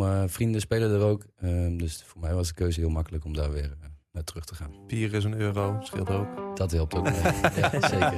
al mijn vrienden spelen er ook. Ehm, dus voor mij was de keuze heel makkelijk om daar weer uh, naar terug te gaan. Bier is een euro, scheelt ook. Dat helpt ook ja, zeker. Ja.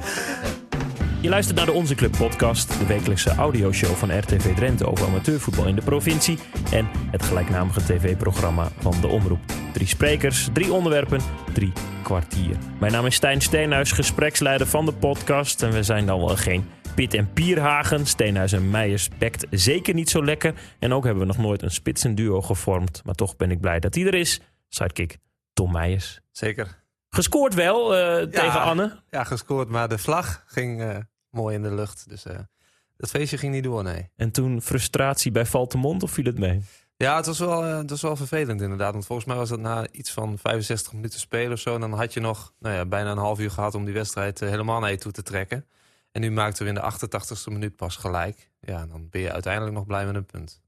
Je luistert naar de Onze Club podcast, de wekelijkse audioshow van RTV Drenthe over amateurvoetbal in de provincie en het gelijknamige tv-programma van de Omroep. Drie sprekers, drie onderwerpen, drie kwartier. Mijn naam is Stijn Steenhuis, gespreksleider van de podcast en we zijn dan wel geen Pit en Pierhagen. Steenhuis en Meijers pekt zeker niet zo lekker en ook hebben we nog nooit een spitsenduo gevormd, maar toch ben ik blij dat hij er is. Sidekick Tom Meijers. Zeker. Gescoord wel uh, tegen Anne. Ja, gescoord, maar de vlag ging uh, mooi in de lucht. Dus uh, dat feestje ging niet door, nee. En toen frustratie bij Valtemont of viel het mee? Ja, het was, wel, het was wel vervelend inderdaad. Want volgens mij was dat na iets van 65 minuten spelen of zo. En dan had je nog nou ja, bijna een half uur gehad om die wedstrijd helemaal naar je toe te trekken. En nu maakten we in de 88ste minuut pas gelijk. Ja, dan ben je uiteindelijk nog blij met een punt.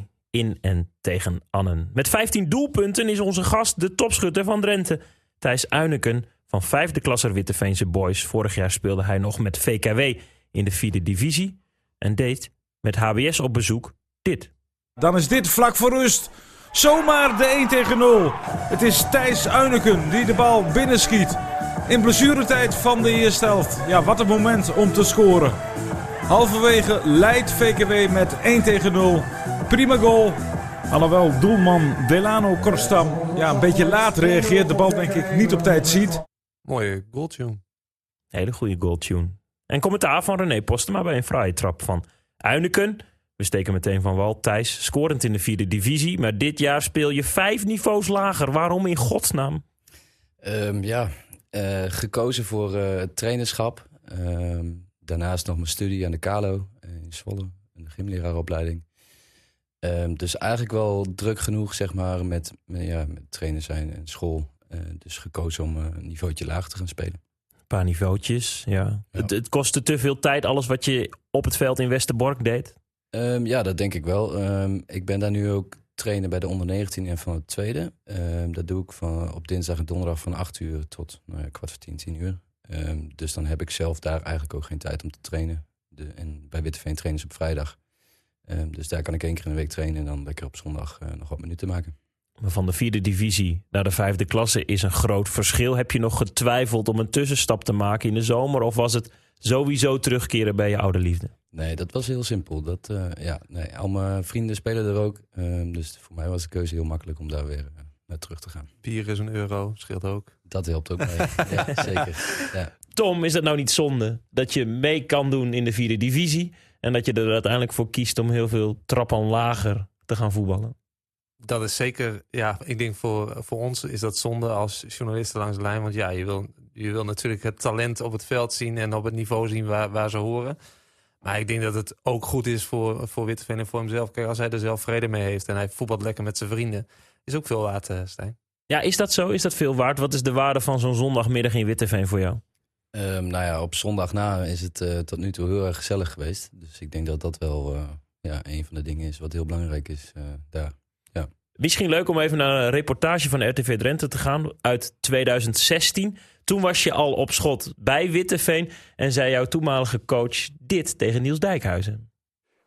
2-2 in en tegen Annen. Met 15 doelpunten is onze gast de topschutter van Drenthe. Thijs Uineken van vijfde klasser Witteveense Boys. Vorig jaar speelde hij nog met VKW in de vierde divisie. En deed met HBS op bezoek dit. Dan is dit vlak voor rust. Zomaar de 1 tegen 0. Het is Thijs Uineken die de bal binnenschiet. In blessuretijd van de eerste helft. Ja, wat een moment om te scoren. Halverwege leidt VKW met 1 tegen 0. Prima goal. Alhoewel doelman Delano Korstam ja, een beetje laat reageert. De bal denk ik niet op tijd ziet. Mooie goaltune. Hele goede goaltune. En commentaar van René Postema bij een fraaie trap van Uineken. We steken meteen van wal. Thijs, scorend in de vierde divisie. Maar dit jaar speel je vijf niveaus lager. Waarom in godsnaam? Um, ja, uh, gekozen voor uh, het trainerschap. Uh, daarnaast nog mijn studie aan de Kalo in Zwolle. De gymleraaropleiding. Um, dus eigenlijk wel druk genoeg, zeg maar, met, met, ja, met trainer zijn en school. Dus gekozen om een niveautje lager te gaan spelen. Een paar niveautjes, ja. ja. Het, het, kostte te veel tijd, alles wat je op het veld in Westerbork deed? Um, ja, dat denk ik wel. Um, ik ben daar nu ook trainer bij de onder 19 en van het tweede. dat doe ik van, op dinsdag en donderdag van 8 uur tot nou kwart voor 10, 10 uur. dus dan heb ik zelf daar eigenlijk ook geen tijd om te trainen. De, en bij Witteveen trainen ze op vrijdag. Um, dus daar kan ik één keer in de week trainen en dan lekker op zondag uh, nog wat minuten maken. Maar van de vierde divisie naar de vijfde klasse is een groot verschil. Heb je nog getwijfeld om een tussenstap te maken in de zomer? Of was het sowieso terugkeren bij je oude liefde? Nee, dat was heel simpel. Dat, uh, ja, nee, al mijn vrienden spelen er ook. Um, dus voor mij was de keuze heel makkelijk om daar weer uh, naar terug te gaan. Bier is een euro, scheelt ook. Dat helpt ook mee. ja, zeker. Ja. Tom, is dat nou niet zonde dat je mee kan doen in de vierde divisie... En dat je er uiteindelijk voor kiest om heel veel trappen lager te gaan voetballen. Dat is zeker, ja, ik denk voor, voor ons is dat zonde als journalisten langs de lijn. Want ja, je wil, je wil natuurlijk het talent op het veld zien en op het niveau zien waar, waar ze horen. Maar ik denk dat het ook goed is voor, voor Witteveen en voor hemzelf. Kijk, als hij er zelf vrede mee heeft en hij voetbalt lekker met zijn vrienden, is ook veel waard, uh, Stijn. Ja, is dat zo? Is dat veel waard? Wat is de waarde van zo'n zondagmiddag in Witteveen voor jou? Um, nou ja, op zondag na is het uh, tot nu toe heel erg gezellig geweest. Dus ik denk dat dat wel uh, ja, een van de dingen is wat heel belangrijk is uh, daar. Ja. Misschien leuk om even naar een reportage van RTV Drenthe te gaan uit 2016. Toen was je al op schot bij Witteveen en zei jouw toenmalige coach dit tegen Niels Dijkhuizen.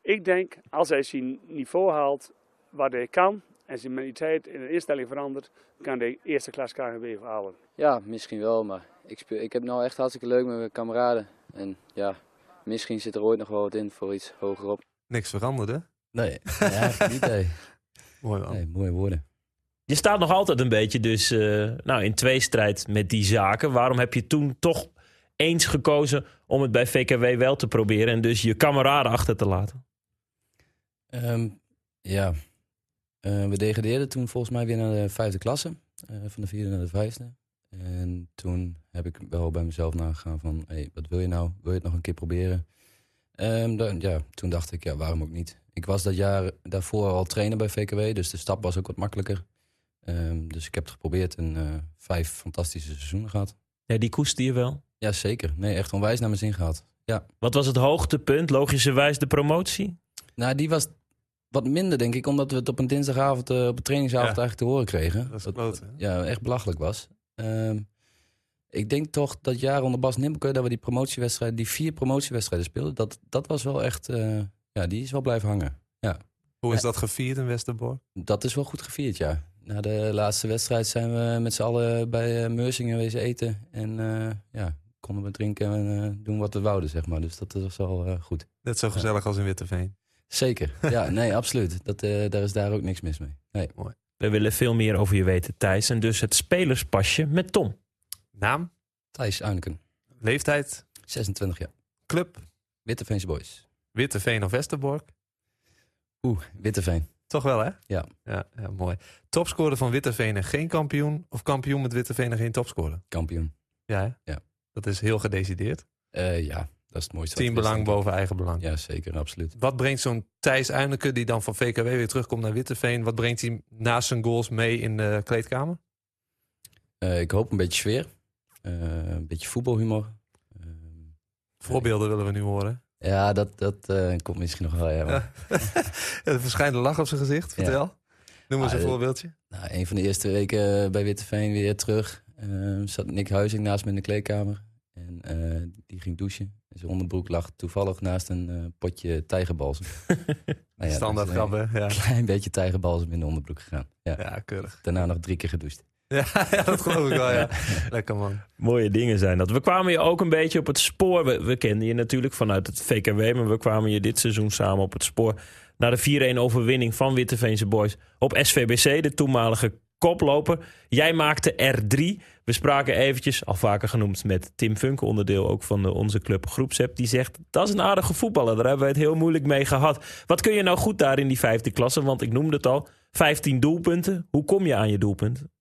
Ik denk, als hij zijn niveau haalt waar hij kan en zijn mentaliteit in de instelling verandert, kan hij eerste klas KGB halen. Ja, misschien wel, maar ik, speel, ik heb nou echt hartstikke leuk met mijn kameraden. En ja, misschien zit er ooit nog wel wat in voor iets hogerop. Niks veranderde? Nee, ja, niet. Mooi man. Nee, mooie woorden. Je staat nog altijd een beetje dus uh, nou, in tweestrijd met die zaken. Waarom heb je toen toch eens gekozen om het bij VKW wel te proberen en dus je kameraden achter te laten? Um, ja, uh, we degradeerden toen volgens mij weer naar de vijfde klasse. Uh, van de vierde naar de vijfde. En toen heb ik wel bij mezelf nagegaan van, hey, wat wil je nou? Wil je het nog een keer proberen? Um, dan, ja, toen dacht ik, ja, waarom ook niet? Ik was dat jaar daarvoor al trainer bij VKW, dus de stap was ook wat makkelijker. Um, dus ik heb het geprobeerd en uh, vijf fantastische seizoenen gehad. Ja, die koeste je wel? Ja, zeker. Nee, echt onwijs naar mijn zin gehad. Ja. Wat was het hoogtepunt, logischerwijs de promotie? Nou, die was wat minder, denk ik, omdat we het op een dinsdagavond, uh, op een trainingsavond ja. eigenlijk te horen kregen. Dat, dat ja, echt belachelijk was. Um, ik denk toch dat jaar onder Bas Nimpelke, dat we die promotiewedstrijden, die vier promotiewedstrijden speelden, dat, dat was wel echt, uh, ja, die is wel blijven hangen. Ja. Hoe is dat gevierd in Westerbork? Dat is wel goed gevierd, ja. Na de laatste wedstrijd zijn we met z'n allen bij uh, Meursingen wezen eten. En uh, ja, konden we drinken en uh, doen wat we wouden, zeg maar. Dus dat was wel goed. Net zo gezellig ja. als in Witteveen. Zeker, ja, nee, absoluut. Dat, daar is daar ook niks mis mee. Nee. Mooi. We willen veel meer over je weten, Thijs. En dus het spelerspasje met Tom. Naam? Thijs Uineken. Leeftijd? 26 jaar. Club? Witteveense Boys. Witteveen of Westerbork? Oeh, Witteveen. Toch wel, hè? Ja. Ja, ja mooi. Topscorer van Witteveen en geen kampioen? Of kampioen met Witteveen en geen topscorer? Kampioen. Ja, hè? Ja. Dat is heel gedecideerd. Uh, ja, dat is het mooiste. Team belang boven eigen belang. Ja, zeker, absoluut. Wat brengt zo'n Thijs Uineke, die dan van VKW weer terugkomt naar Witteveen... wat brengt hij naast zijn goals mee in de kleedkamer? Uh, ik hoop een beetje sfeer. Uh, een beetje voetbalhumor. Voorbeelden willen we nu horen. Ja, dat, dat uh, komt misschien nog wel. Ja, ja. er verschijnt een lach op zijn gezicht. Vertel. Ja. Noem eens ah, een voorbeeldje. Nou, een van de eerste weken bij Witteveen weer terug. Uh, zat Nick Huizing naast me in de kleedkamer. En uh, die ging douchen. En zijn onderbroek lag toevallig naast een potje tijgerbalsem. nou Standaard grap, hè? Ja. Een klein beetje tijgerbalsem in de onderbroek gegaan. Ja, ja keurig. Daarna nog drie keer gedoucht. Ja, dat geloof ik wel, ja. Lekker man. Mooie dingen zijn dat. We kwamen je ook een beetje op het spoor. We, we kenden je natuurlijk vanuit het VKW, maar we kwamen je dit seizoen samen op het spoor. Na de 4-1 overwinning van Witteveense Boys op SVBC, de toenmalige koploper. Jij maakte er drie. We spraken eventjes, al vaker genoemd, met Tim Funk, onderdeel ook van de, onze club Groepsep. Die zegt, dat is een aardige voetballer, daar hebben wij het heel moeilijk mee gehad. Wat kun je nou goed daar in die vijfde klasse? Want ik noemde het al, 15 doelpunten. Hoe kom je aan je doelpunten?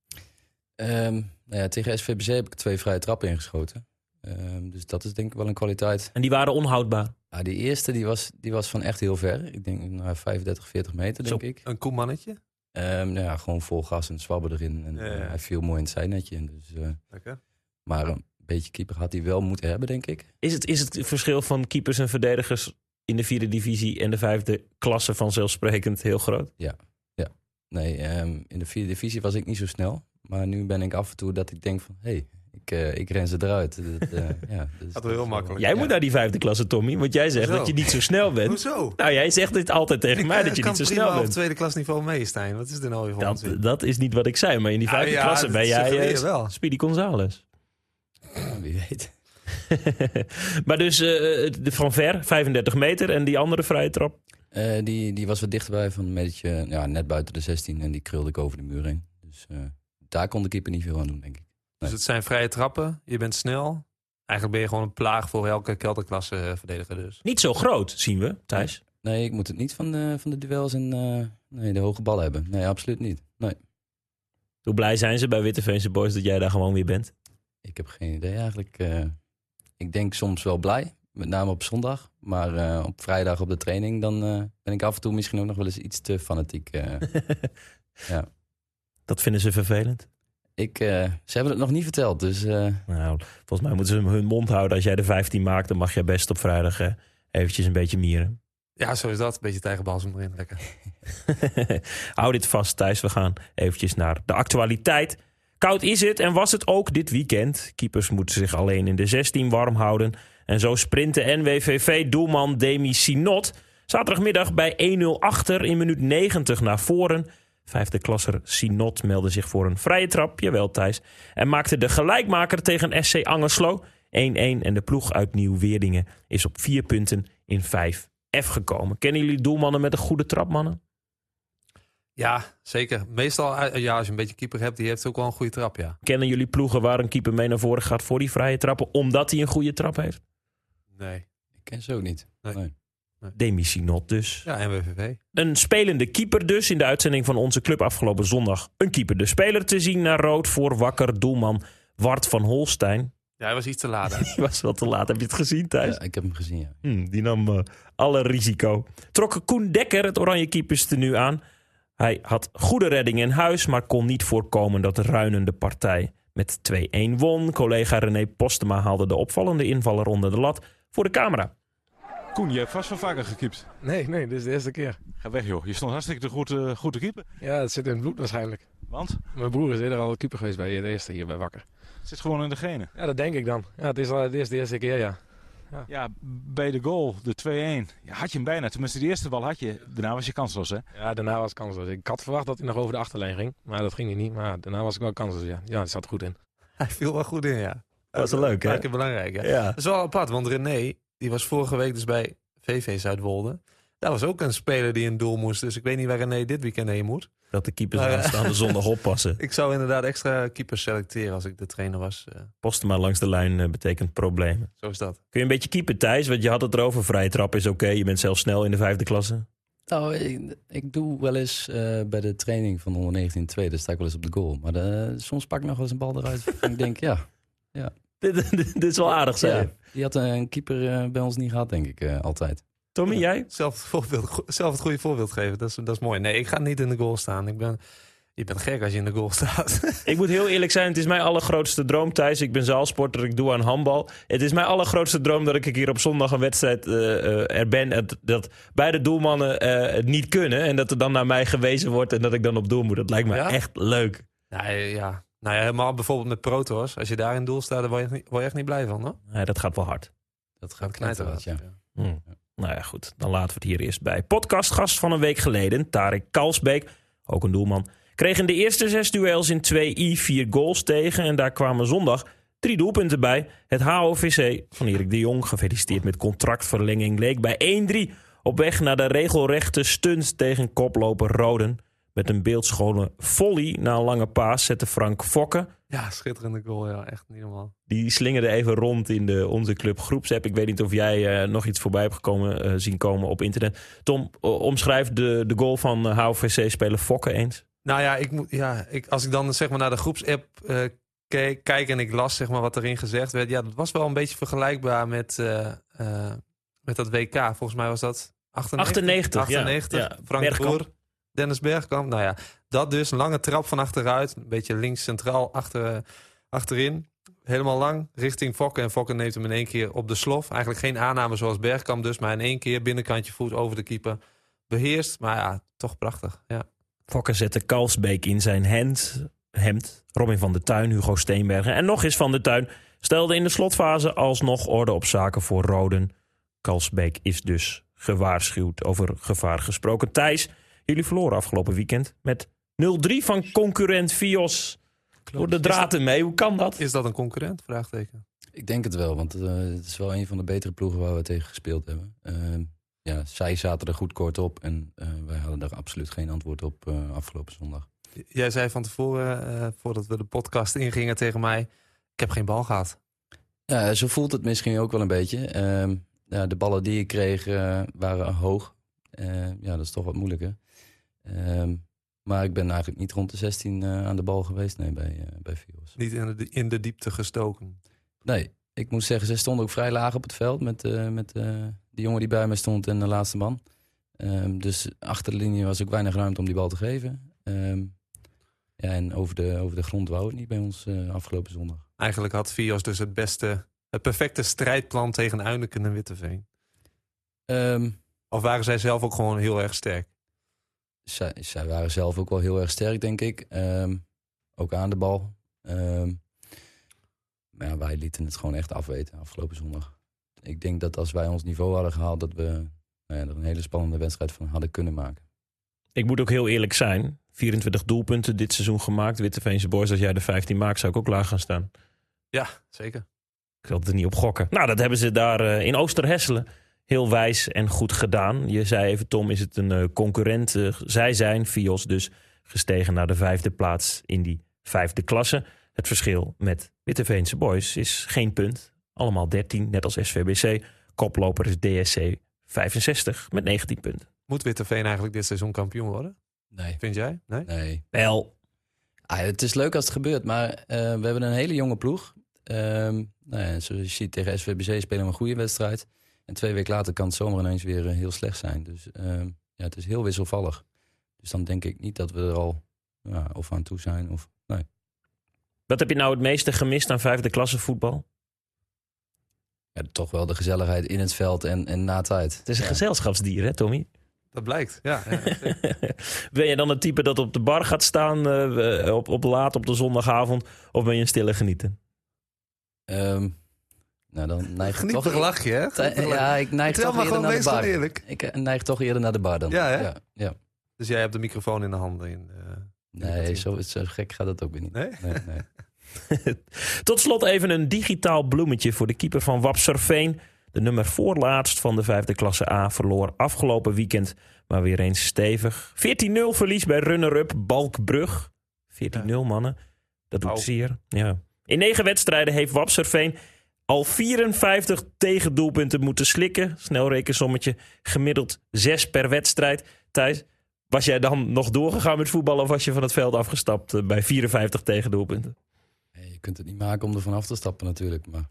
Um, nou ja, tegen SVBC heb ik twee vrije trappen ingeschoten. Um, dus dat is denk ik wel een kwaliteit. En die waren onhoudbaar? Ja, die eerste die was, die was van echt heel ver. Ik denk nou, 35, 40 meter, denk Zo, ik. Een koemannetje? Um, nou ja, gewoon vol gas en zwabber erin. En ja, ja. Uh, hij viel mooi in het zijnetje. Dus, uh, Lekker. Maar een beetje keeper had hij wel moeten hebben, denk ik. Is het, is het verschil van keepers en verdedigers in de vierde divisie en de vijfde klasse vanzelfsprekend heel groot? Ja, Nee, in de vierde divisie was ik niet zo snel. Maar nu ben ik af en toe dat ik denk van... hé, hey, ik, uh, ik ren ze eruit. Dat, uh, ja, dus dat is heel makkelijk. Jij ja. moet naar die vijfde klasse, Tommy. Want jij zegt Hoezo? dat je niet zo snel bent. Hoezo? Nou, jij zegt dit altijd tegen ik, mij dat je kan niet zo snel bent. op tweede klasniveau mee, Stijn. Wat is er nou weer dat, onzin? dat is niet wat ik zei. Maar in die Ah, vijfde ja, klasse ben jij uh, wel. Speedy Gonzales. Wie weet. maar dus uh, de van ver, 35 meter. En die andere vrije trap? Uh, die, die was wat dichterbij, van een metertje, ja, net buiten de 16. En die krulde ik over de muur heen. Dus uh, daar kon de keeper niet veel aan doen, denk ik. Dus het zijn vrije trappen, je bent snel. Eigenlijk ben je gewoon een plaag voor elke kelderklasse eh, verdediger dus. Niet zo groot, zien we, Thijs. Nee, ik moet het niet van de, van de duels en uh, nee, de hoge bal hebben. Nee, absoluut niet. Nee. Hoe blij zijn ze bij Witteveense Boys dat jij daar gewoon weer bent? Ik heb geen idee eigenlijk. Uh, ik denk soms wel blij, met name op zondag. Maar uh, op vrijdag op de training, dan ben ik af en toe misschien ook nog wel eens iets te fanatiek. ja. Dat vinden ze vervelend? Ik, uh, ze hebben het nog niet verteld, dus... Uh... Nou, volgens mij moeten ze hun mond houden. Als jij de 15 maakt, dan mag jij best op vrijdag uh, eventjes een beetje mieren. Ja, zo is dat. Een beetje tijgerbalsem erin. Lekker. Hou dit vast, Thijs. We gaan eventjes naar de actualiteit. Koud is het en was het ook dit weekend. Keepers moeten zich alleen in de 16 warm houden. En zo sprintte NWVV-doelman Demi Sinot... zaterdagmiddag bij 1-0 achter in minuut 90 naar voren... Vijfde klasser Sinot meldde zich voor een vrije trap, jawel Thijs. En maakte de gelijkmaker tegen SC Angerslo 1-1. En de ploeg uit Nieuw-Weerdingen is op vier punten in 5F gekomen. Kennen jullie doelmannen met een goede trap, mannen? Ja, zeker. Meestal, ja, als je een beetje keeper hebt, die heeft ook wel een goede trap, ja. Kennen jullie ploegen waar een keeper mee naar voren gaat voor die vrije trappen, omdat hij een goede trap heeft? Nee. Ik ken ze ook niet. Nee. nee. Demi Sinot dus. Ja, NWVV. Een spelende keeper dus. In de uitzending van onze club afgelopen zondag. Een keeper de speler te zien naar rood voor wakker doelman Wart van Holstein. Ja, hij was iets te laat. Die was wel te laat. Heb je het gezien thuis? Ja, ik heb hem gezien, ja. Hmm, die nam uh, alle risico. Trok Koen Dekker het oranje keepers nu aan. Hij had goede redding in huis, maar kon niet voorkomen dat de ruinende partij met 2-1 won. Collega René Postema haalde de opvallende invaller onder de lat voor de camera. Koen, je hebt vast wel vaker gekiept. Nee, nee, dit is de eerste keer. Ga weg joh, je stond hartstikke te goed, uh, goed te keepen. Ja, het zit in het bloed waarschijnlijk. Want? Mijn broer is eerder al keeper geweest bij de eerste hier bij Wakker. Het zit gewoon in de genen? Ja, dat denk ik dan. Ja, het is, al, het is de eerste keer, ja. Ja, bij de goal, de 2-1. Ja, had je hem bijna. Tenminste, de eerste bal had je. Daarna was je kansloos, hè? Ja, daarna was het kansloos. Ik had verwacht dat hij nog over de achterlijn ging. Maar dat ging hij niet. Maar daarna was ik wel kansloos, ja. Ja, het zat er goed in. Hij viel wel goed in, ja. Dat is wel leuk, hè? Een belangrijk, ja. Ja. Dat is wel apart, want René, die was vorige week dus bij VV Zuidwolde. Daar was ook een speler die in doel moest. Dus ik weet niet waar René dit weekend heen moet. Dat de keepers ja. aanstaande zondag oppassen. Ik zou inderdaad extra keepers selecteren als ik de trainer was. Eh, Posten maar langs de lijn eh, betekent problemen. zo is dat. Kun je een beetje keeper, Thijs? Want je had het erover. Vrije trap is oké. Je bent zelf snel in de vijfde klasse. Nou, ik, ik doe wel eens eh, bij de training van onder 19 tweede sta ik wel eens op de goal. Maar eh, soms pak ik nog wel eens een bal eruit. en ik denk, ja, Dit, dit, dit is wel aardig, zei ja je. die had een keeper eh, bij ons niet gehad, denk ik, eh, altijd. Tommy, jij? Zelf het, voorbeeld, zelf het goede voorbeeld geven, dat is, dat is mooi. Nee, ik ga niet in de goal staan. Ik ben, je bent gek als je in de goal staat. Ik moet heel eerlijk zijn, het is mijn allergrootste droom, Thijs. Ik ben zaalsporter, ik doe aan handbal. Het is mijn allergrootste droom dat ik hier op zondag een wedstrijd eh, eh, er ben. Het- dat beide doelmannen eh, het niet kunnen. En dat er dan naar mij gewezen wordt en dat ik dan op doel moet. Dat lijkt me Ja? echt leuk. ja, ja. Nou ja, helemaal bijvoorbeeld met Protos. Als je daar in doel staat, dan word je, echt niet- word je echt niet blij van, hoor. Nee, dat gaat wel hard. Dat gaat Knijter knijterhard, ja. Hm. Nou ja, goed. Dan laten we het hier eerst bij. Podcastgast van een week geleden, Tarek Kalsbeek, ook een doelman, kreeg in de eerste zes duels in 2i vier goals tegen. En daar kwamen zondag drie doelpunten bij. Het HOVC van Erik de Jong, gefeliciteerd met contractverlenging, leek bij 1-3 op weg naar de regelrechte stunt tegen koploper Roden. Met een beeldschone volley na een lange paas zette Frank Fokke Ja, schitterende goal. Ja, echt niet normaal. die slingerde even rond in de onze club groepsapp. Ik weet niet of jij eh, nog iets voorbij hebt gekomen, eh, zien komen op internet. Tom, omschrijf de, de goal van HVC-speler Fokke eens. Nou ja, ik moet, ja ik, als ik dan zeg maar naar de groepsapp eh, keek, kijk en ik las zeg maar, wat erin gezegd werd. Ja, dat was wel een beetje vergelijkbaar met, eh, eh, met dat WK. Volgens mij was dat 98. 98, ja. 98. Ja, Frank Bergkamp. Boer, Dennis Bergkamp. Nou ja, dat dus. Een lange trap van achteruit. Een beetje links centraal achter, achterin. Helemaal lang, richting Fokke. En Fokke neemt hem in één keer op de slof. Eigenlijk geen aanname zoals Bergkamp dus. Maar in één keer binnenkantje voet over de keeper. Beheerst, maar ja, toch prachtig. Ja. Fokke zette Kalsbeek in zijn hand, hemd. Robin van der Tuin, Hugo Steenbergen en nog eens van der Tuin stelde in de slotfase alsnog orde op zaken voor Roden. Kalsbeek is dus gewaarschuwd over gevaar gesproken. Thijs, jullie verloren afgelopen weekend met 0-3 van concurrent Vios. Door de draad mee, hoe kan dat? Is dat een concurrent? Vraagteken. Ik denk het wel, want eh, het is wel een van de betere ploegen waar we tegen gespeeld hebben. Ehm, ja, zij zaten er goed kort op en eh, wij hadden daar absoluut geen antwoord op eh, afgelopen zondag. Jij zei van tevoren, eh, voordat we de podcast ingingen tegen mij... ik heb geen bal gehad. Ja, zo voelt het misschien ook wel een beetje. Ehm, ja, de ballen die ik kreeg eh, waren hoog. Eh, ja, dat is toch wat moeilijker. Ehm, maar ik ben eigenlijk niet rond de 16 eh, aan de bal geweest nee, bij, eh bij Vios. Niet in de, in de diepte gestoken. Nee, ik moet zeggen, ze stonden ook vrij laag op het veld met, eh, met de jongen die bij me stond en de laatste man. Ehm, dus achter de linie was ook weinig ruimte om die bal te geven. Ehm, ja, en over de, over de grond wou het niet bij ons afgelopen zondag. Eigenlijk had Vios dus het beste, het perfecte strijdplan tegen Uineken en Witteveen. Ehm, Of waren zij zelf ook gewoon heel erg sterk? Zij, zij waren zelf ook wel heel erg sterk, denk ik. Ehm, ook aan de bal. Ehm, maar ja, wij lieten het gewoon echt afweten afgelopen zondag. Ik denk dat als wij ons niveau hadden gehaald, dat we nou ja, er een hele spannende wedstrijd van hadden kunnen maken. Ik moet ook heel eerlijk zijn. 24 doelpunten dit seizoen gemaakt. Witteveense Boys, als jij de 15 maakt, zou ik ook laag gaan staan. Ja, zeker. Ik zal er niet op gokken. Nou, dat hebben ze daar eh, in Oosterhesselen heel wijs en goed gedaan. Je zei even, Tom, is het een eh, concurrent? Eh, zij zijn, Fios, dus gestegen naar de vijfde plaats in die vijfde klasse. Het verschil met Witteveense Boys is geen punt. Allemaal 13, net als SVBC. Koploper is DSC 65 met 19 punten. Moet Witteveen eigenlijk dit seizoen kampioen worden? Nee. Vind jij? Nee? Nee. Wel, Ah, het is leuk als het gebeurt, maar eh, we hebben een hele jonge ploeg. Ehm, nou ja, zoals je ziet, tegen SVBC spelen we een goede wedstrijd. En twee weken later kan het zomaar ineens weer eh, heel slecht zijn. Dus ehm, ja, het is heel wisselvallig. Dus dan denk ik niet dat we er al ja, of aan toe zijn. Of, nee. wat heb je nou het meeste gemist aan vijfde klasse voetbal? Ja, toch wel de gezelligheid in het veld en, en na tijd. Het is een Ja. gezelschapsdier, hè Tommy? Dat blijkt. Ja, ben je dan het type dat op de bar gaat staan eh, op, op laat op de zondagavond? Of ben je een stille genieten? Ehm, Nou, dan neig ik toch... toch lachje, hè? Ja, ik neig Vertel toch maar eerder gewoon, naar de bar. eerlijk. Ik eh, neig toch eerder naar de bar dan. Ja, hè? Ja, ja. Dus jij hebt de microfoon in de handen. In, eh, Nee, zo, zo gek gaat het ook weer niet. Nee? nee, nee. Tot slot even een digitaal bloemetje voor de keeper van Wapserveen. De nummer voorlaatst van de vijfde klasse A verloor afgelopen weekend maar weer eens stevig. 14-0 verlies bij runner-up Balkbrug. 14-0 mannen, dat doet Au. zeer. Ja. In negen wedstrijden heeft Wapserveen al 54 tegendoelpunten moeten slikken. Snelrekensommetje, gemiddeld 6 per wedstrijd. Thijs, was jij dan nog doorgegaan met voetballen of was je van het veld afgestapt eh, bij 54 tegendoelpunten? Nee, je kunt het niet maken om er vanaf te stappen natuurlijk. Maar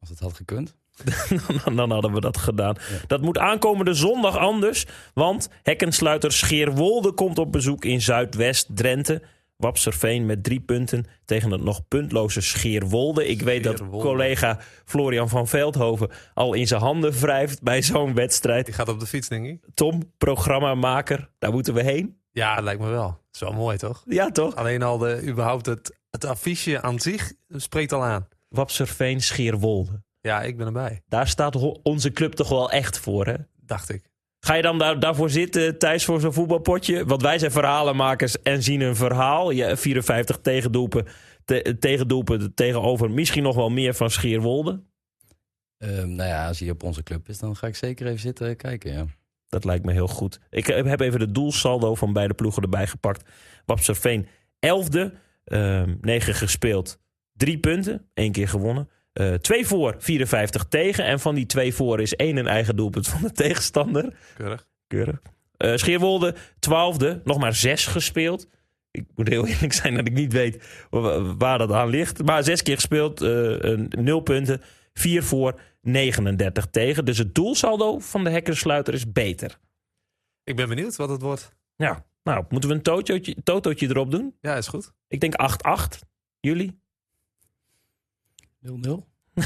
als het had gekund. dan, dan hadden we dat gedaan. Ja. Dat moet aankomende zondag anders. Want hekkensluiter Scheerwolde komt op bezoek in Zuidwest-Drenthe. Wapserveen met drie punten tegen het nog puntloze Scheerwolde. Ik weet dat Scheerwolde. collega Florian van Veldhoven al in zijn handen wrijft bij zo'n wedstrijd. die gaat op de fiets, denk ik. Tom, programmamaker, daar moeten we heen. Ja, lijkt me wel. Dat is wel mooi, toch? Ja, toch? Alleen al de, überhaupt het, het affiche aan zich spreekt al aan. Wapserveen, Scheerwolde. Ja, ik ben erbij. Daar staat onze club toch wel echt voor, hè? Dacht ik. Ga je dan daar, daarvoor zitten, Thijs, voor zo'n voetbalpotje? Want wij zijn verhalenmakers en zien een verhaal. Ja, 54 tegendoelpen, te, tegendoelpen tegenover misschien nog wel meer van Scheerwolde. Ehm, nou ja, als hij op onze club is, dan ga ik zeker even zitten kijken. Ja. Dat lijkt me heel goed. Ik eh, heb even de doelsaldo van beide ploegen erbij gepakt. Wapserveen 11e, ehm 9 gespeeld, 3 punten, één keer gewonnen. Eh 2 voor, 54 tegen. En van die 2 voor is één een eigen doelpunt van de tegenstander. Keurig. Keurig. Eh Scheerwolde, twaalfde, nog maar zes gespeeld. Ik moet heel eerlijk zijn dat ik niet weet wa- waar dat aan ligt. Maar zes keer gespeeld, een- nul punten. Vier voor, 39 tegen. Dus het doelsaldo van de hekkersluiter is beter. Ik ben benieuwd wat het wordt. Ja, nou, moeten we een totootje, totootje erop doen? Ja, is goed. Ik denk 8-8. Jullie? 0-0.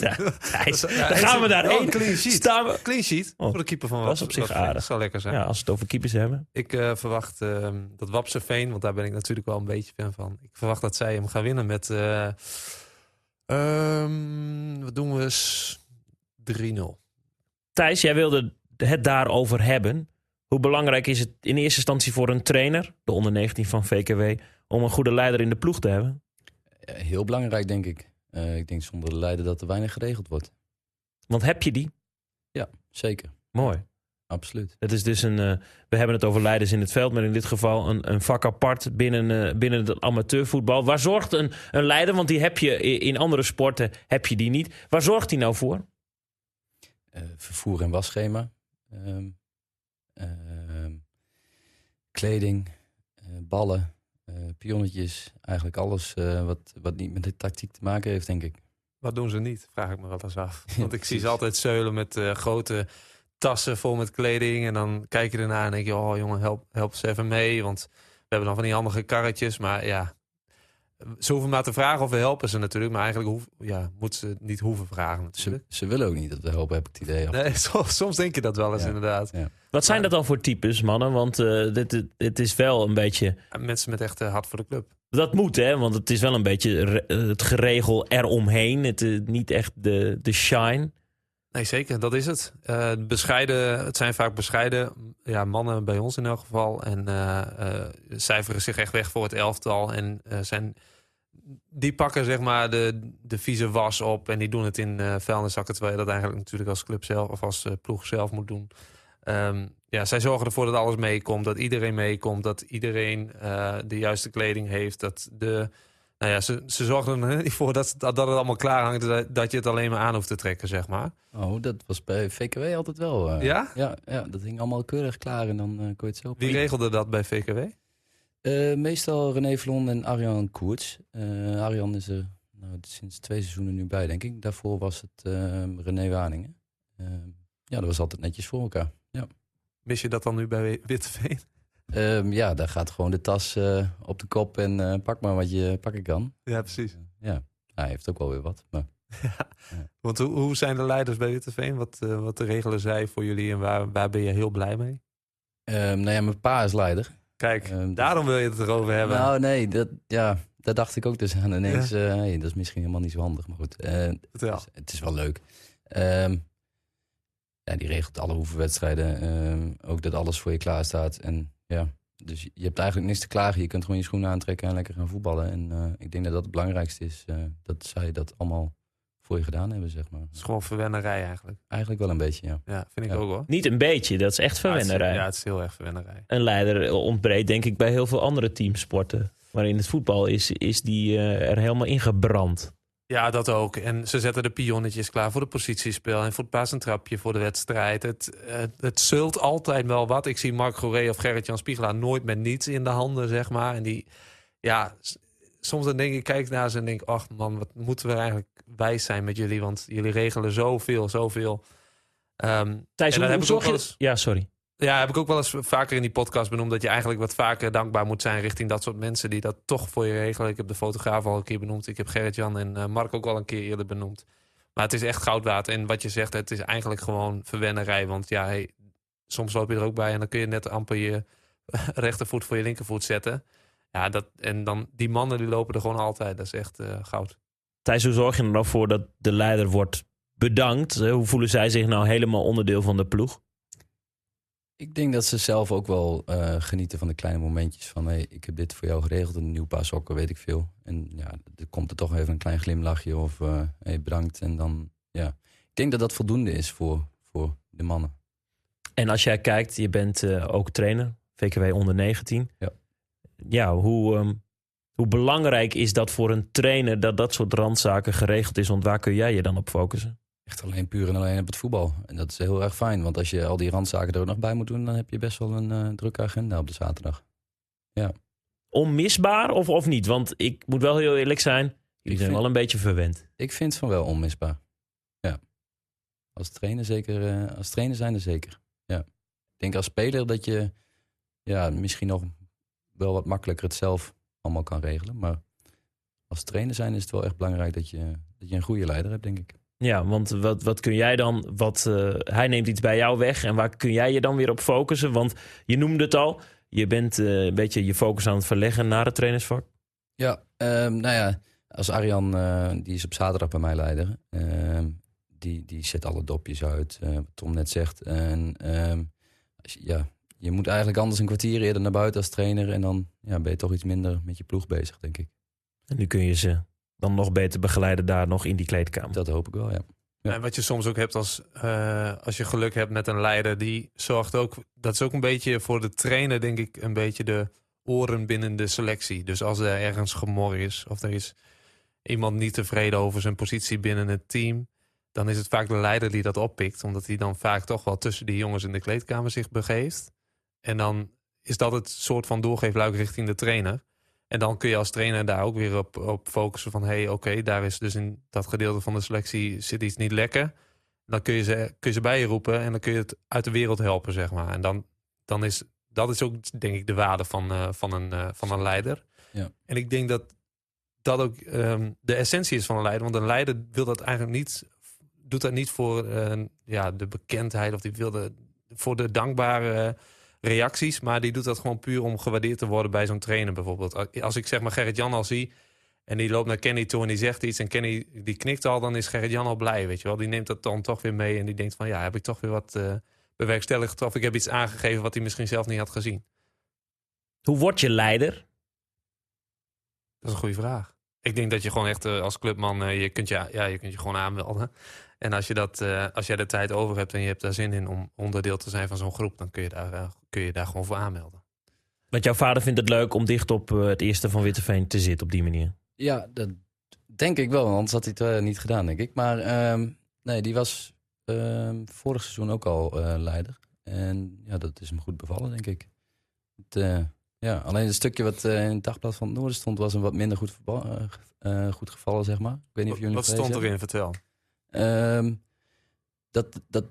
Ja, Thijs, Ja, Dan gaan we daarheen. Clean sheet. Staan we... Clean sheet Oh, voor de keeper van dat is op zich dat aardig. zou lekker zijn. Ja, als we het over keepers hebben. Ik eh, verwacht ehm, dat Wapseveen, want daar ben ik natuurlijk wel een beetje fan van. Ik verwacht dat zij hem gaan winnen met... eh, ehm, wat doen we? eens? 3-0. Thijs, jij wilde het daarover hebben. Hoe belangrijk is het in eerste instantie voor een trainer, de onder 19 van VKW, om een goede leider in de ploeg te hebben? Ja, heel belangrijk, denk ik. Eh, ik denk zonder de leider dat er weinig geregeld wordt. Want heb je die? Zeker, Mooi. absoluut. Het is dus een, eh, we hebben het over leiders in het veld, maar in dit geval een, een vak apart binnen, eh, binnen het amateurvoetbal. Waar zorgt een, een leider, want die heb je in andere sporten, heb je die niet. Waar zorgt die nou voor? Vervoer en wasschema. Ehm, ehm, kleding, ballen, pionnetjes. Eigenlijk alles eh, wat, wat niet met de tactiek te maken heeft, denk ik. Wat doen ze niet? Vraag ik me wel eens af. Want ik zie ze altijd zeulen met eh, grote tassen vol met kleding. En dan kijk je ernaar en denk je, oh jongen, help, help ze even mee. Want we hebben dan van die handige karretjes. Maar ja, ze hoeven maar te vragen of we helpen ze natuurlijk. Maar eigenlijk hoef, ja, moeten ze het niet hoeven vragen Ze, natuurlijk. ze willen ook niet dat we helpen, heb ik het idee. Nee, soms, soms denk je dat wel eens Ja. inderdaad. Wat zijn dat dan voor types, mannen? Want eh, dit, is wel een beetje Mensen met echt eh, hart voor de club. Dat moet, hè? Want het is wel een beetje re- eh, het geregel eromheen. Het niet echt de, de shine. Nee, zeker, dat is het. Eh, bescheiden, het zijn vaak bescheiden ja, mannen bij ons in elk geval. En eh, eh, cijferen zich echt weg voor het elftal. En zijn, die pakken zeg maar de, de vieze was op. En die doen het in vuilniszakken. Terwijl je dat eigenlijk natuurlijk als club zelf of als ploeg zelf moet doen. Ehm, ja, zij zorgen ervoor dat alles meekomt. Dat iedereen meekomt. Dat iedereen de juiste kleding heeft. Dat de... Nou ja, ze, ze zorgen er niet voor dat, dat het allemaal klaar hangt. Dat, dat je het alleen maar aan hoeft te trekken, zeg maar. Oh, dat was bij VKW altijd wel. eh. Ja? Ja, ja, dat hing allemaal keurig klaar en dan eh, kon je het zo... Wie regelde dat bij VKW? Eh, meestal René Vlon en Arjan Koerts. Arjan is er nou, sinds twee seizoenen nu bij, denk ik. Daarvoor was het eh, René Waningen. Eh, ja, dat was altijd netjes voor elkaar. Ja, Mis je dat dan nu bij Witteveen? Ehm, ja daar gaat gewoon de tas eh, op de kop en eh, pak maar wat je pakken kan. Ja, precies. ja, hij heeft ook wel weer wat. Maar Want hoe, hoe zijn de leiders bij Witteveen? Wat, eh, wat regelen zij voor jullie en waar, waar ben je heel blij mee? Ehm, nou ja, mijn pa is leider. Kijk, Ehm, daarom wil je het erover hebben. Nou, nee, dat, ja, daar dacht ik ook dus aan. Ineens, eh, hey, dat is misschien helemaal niet zo handig, maar goed. eh, het, is, wel leuk. Ja, die regelt alle oefenwedstrijden. ook dat alles voor je klaar staat. En ja, dus je hebt eigenlijk niks te klagen. Je kunt gewoon je schoenen aantrekken en lekker gaan voetballen. En eh, ik denk dat dat het belangrijkste is. eh, dat zij dat allemaal voor je gedaan hebben, zeg maar. Het is gewoon verwennerij eigenlijk. Eigenlijk wel een beetje, ja. Ja, vind ik Ja. ook hoor. Niet een beetje, dat is echt verwennerij. Ja, het is heel erg verwennerij. Een leider ontbreekt denk ik bij heel veel andere teamsporten. Maar in het voetbal is, is die eh, er helemaal ingebrand. Ja, dat ook. En ze zetten de pionnetjes klaar voor de positiespel en voor het paas en trapje voor de wedstrijd. Het, het, het zult altijd wel wat. Ik zie Mark Goré of Gerrit-Jan Spiegelaar nooit met niets in de handen, zeg maar. En die, ja, soms dan denk ik, kijk naar ze en denk, ach man, wat moeten we eigenlijk wijs zijn met jullie, want jullie regelen zoveel, zoveel. Ehm, Thijs, hoe, hoe zorg je... Ja, sorry. Ja, heb ik ook wel eens vaker in die podcast benoemd dat je eigenlijk wat vaker dankbaar moet zijn richting dat soort mensen die dat toch voor je regelen. Ik heb de fotograaf al een keer benoemd. Ik heb Gerrit-Jan en eh, Mark ook al een keer eerder benoemd. Maar het is echt goud waard. En wat je zegt, het is eigenlijk gewoon verwennerij. Want ja, hey, soms loop je er ook bij en dan kun je net amper je rechtervoet voor je linkervoet zetten. Ja, dat, en dan die mannen die lopen er gewoon altijd. Dat is echt eh, goud. Thijs, hoe zorg je er nou voor dat de leider wordt bedankt? Hoe voelen zij zich nou helemaal onderdeel van de ploeg? Ik denk dat ze zelf ook wel eh, genieten van de kleine momentjes. Van hey, ik heb dit voor jou geregeld, een nieuw paar sokken, weet ik veel. En ja, er komt er toch even een klein glimlachje of eh, hey, bedankt. En dan, ja. Ik denk dat dat voldoende is voor, voor de mannen. En als jij kijkt, je bent eh, ook trainer, VKW onder 19. Ja. Ja, hoe, ehm, hoe belangrijk is dat voor een trainer dat dat soort randzaken geregeld is? Want waar kun jij je dan op focussen? Echt alleen puur en alleen op het voetbal. En dat is heel erg fijn, want als je al die randzaken er ook nog bij moet doen, dan heb je best wel een eh, drukke agenda op de zaterdag. Onmisbaar of, of niet? Want ik moet wel heel eerlijk zijn, jullie zijn vind- wel een beetje verwend. Ik vind van wel onmisbaar. Ja. Als trainer zeker, eh, als trainer zijn er zeker. Ja. Ik denk als speler dat je ja, misschien nog wel wat makkelijker het zelf allemaal kan regelen. Maar als trainer zijn is het wel echt belangrijk dat je, dat je een goede leider hebt, denk ik. Ja, want wat, wat kun jij dan, wat, eh, hij neemt iets bij jou weg en waar kun jij je dan weer op focussen? Want je noemde het al, je bent eh, een beetje je focus aan het verleggen naar het trainersvak. Ja, ehm, nou ja, als Arjan, eh, die is op zaterdag bij mij leider. ehm, die, die zet alle dopjes uit, wat Tom net zegt. En ehm, als je, ja, je moet eigenlijk anders een kwartier eerder naar buiten als trainer. En dan ja, ben je toch iets minder met je ploeg bezig, denk ik. En nu kun je ze dan nog beter begeleiden daar nog in die kleedkamer. Dat hoop ik wel, ja. Ja. En wat je soms ook hebt als, eh, als je geluk hebt met een leider, die zorgt ook, dat is ook een beetje voor de trainer, denk ik, een beetje de oren binnen de selectie. Dus als er ergens gemor is of er is iemand niet tevreden over zijn positie binnen het team, dan is het vaak de leider die dat oppikt, omdat hij dan vaak toch wel tussen die jongens in de kleedkamer zich begeeft. En dan is dat het soort van doorgeefluik richting de trainer. En dan kun je als trainer daar ook weer op, op focussen van... hé, hey, oké, daar is dus in dat gedeelte van de selectie zit iets niet lekker. Dan kun je, ze, kun je ze bij je roepen en dan kun je het uit de wereld helpen, zeg maar. En dan, dan is dat is ook, denk ik, de waarde van, eh, van, een, eh, van een leider. Ja. En ik denk dat dat ook ehm, de essentie is van een leider. Want een leider wil dat eigenlijk niet... doet dat niet voor eh, ja, de bekendheid... of die wil de, voor de dankbare reacties... maar die doet dat gewoon puur om gewaardeerd te worden bij zo'n trainer bijvoorbeeld. Als ik zeg maar Gerrit-Jan al zie... en die loopt naar Kenny toe en die zegt iets... en Kenny die knikt al, dan is Gerrit-Jan al blij, weet je wel. Die neemt dat dan toch weer mee en die denkt van... ja, heb ik toch weer wat eh bewerkstelligd getroffen. Ik heb iets aangegeven wat hij misschien zelf niet had gezien. Hoe word je leider? Dat is een goede vraag. Ik denk dat je gewoon echt eh, als clubman, eh, je, kunt je, ja, je kunt je gewoon aanmelden. En als, je dat, eh, als jij de tijd over hebt en je hebt daar zin in om onderdeel te zijn van zo'n groep, dan kun je, daar, kun je daar gewoon voor aanmelden. Want jouw vader vindt het leuk om dicht op eh, het eerste van Witteveen te zitten op die manier. Ja, dat denk ik wel, anders had hij het eh, niet gedaan, denk ik. Maar ehm, nee, die was ehm, vorig seizoen ook al eh, leider. En ja, dat is hem goed bevallen, denk ik. Het, eh, ja, alleen het stukje wat eh, in het dagblad van het Noorden stond, was hem wat minder goed, eh, eh, goed gevallen, zeg maar. Ik weet niet of jullie Wat stond erin? Vertel. Ehm, dat, dat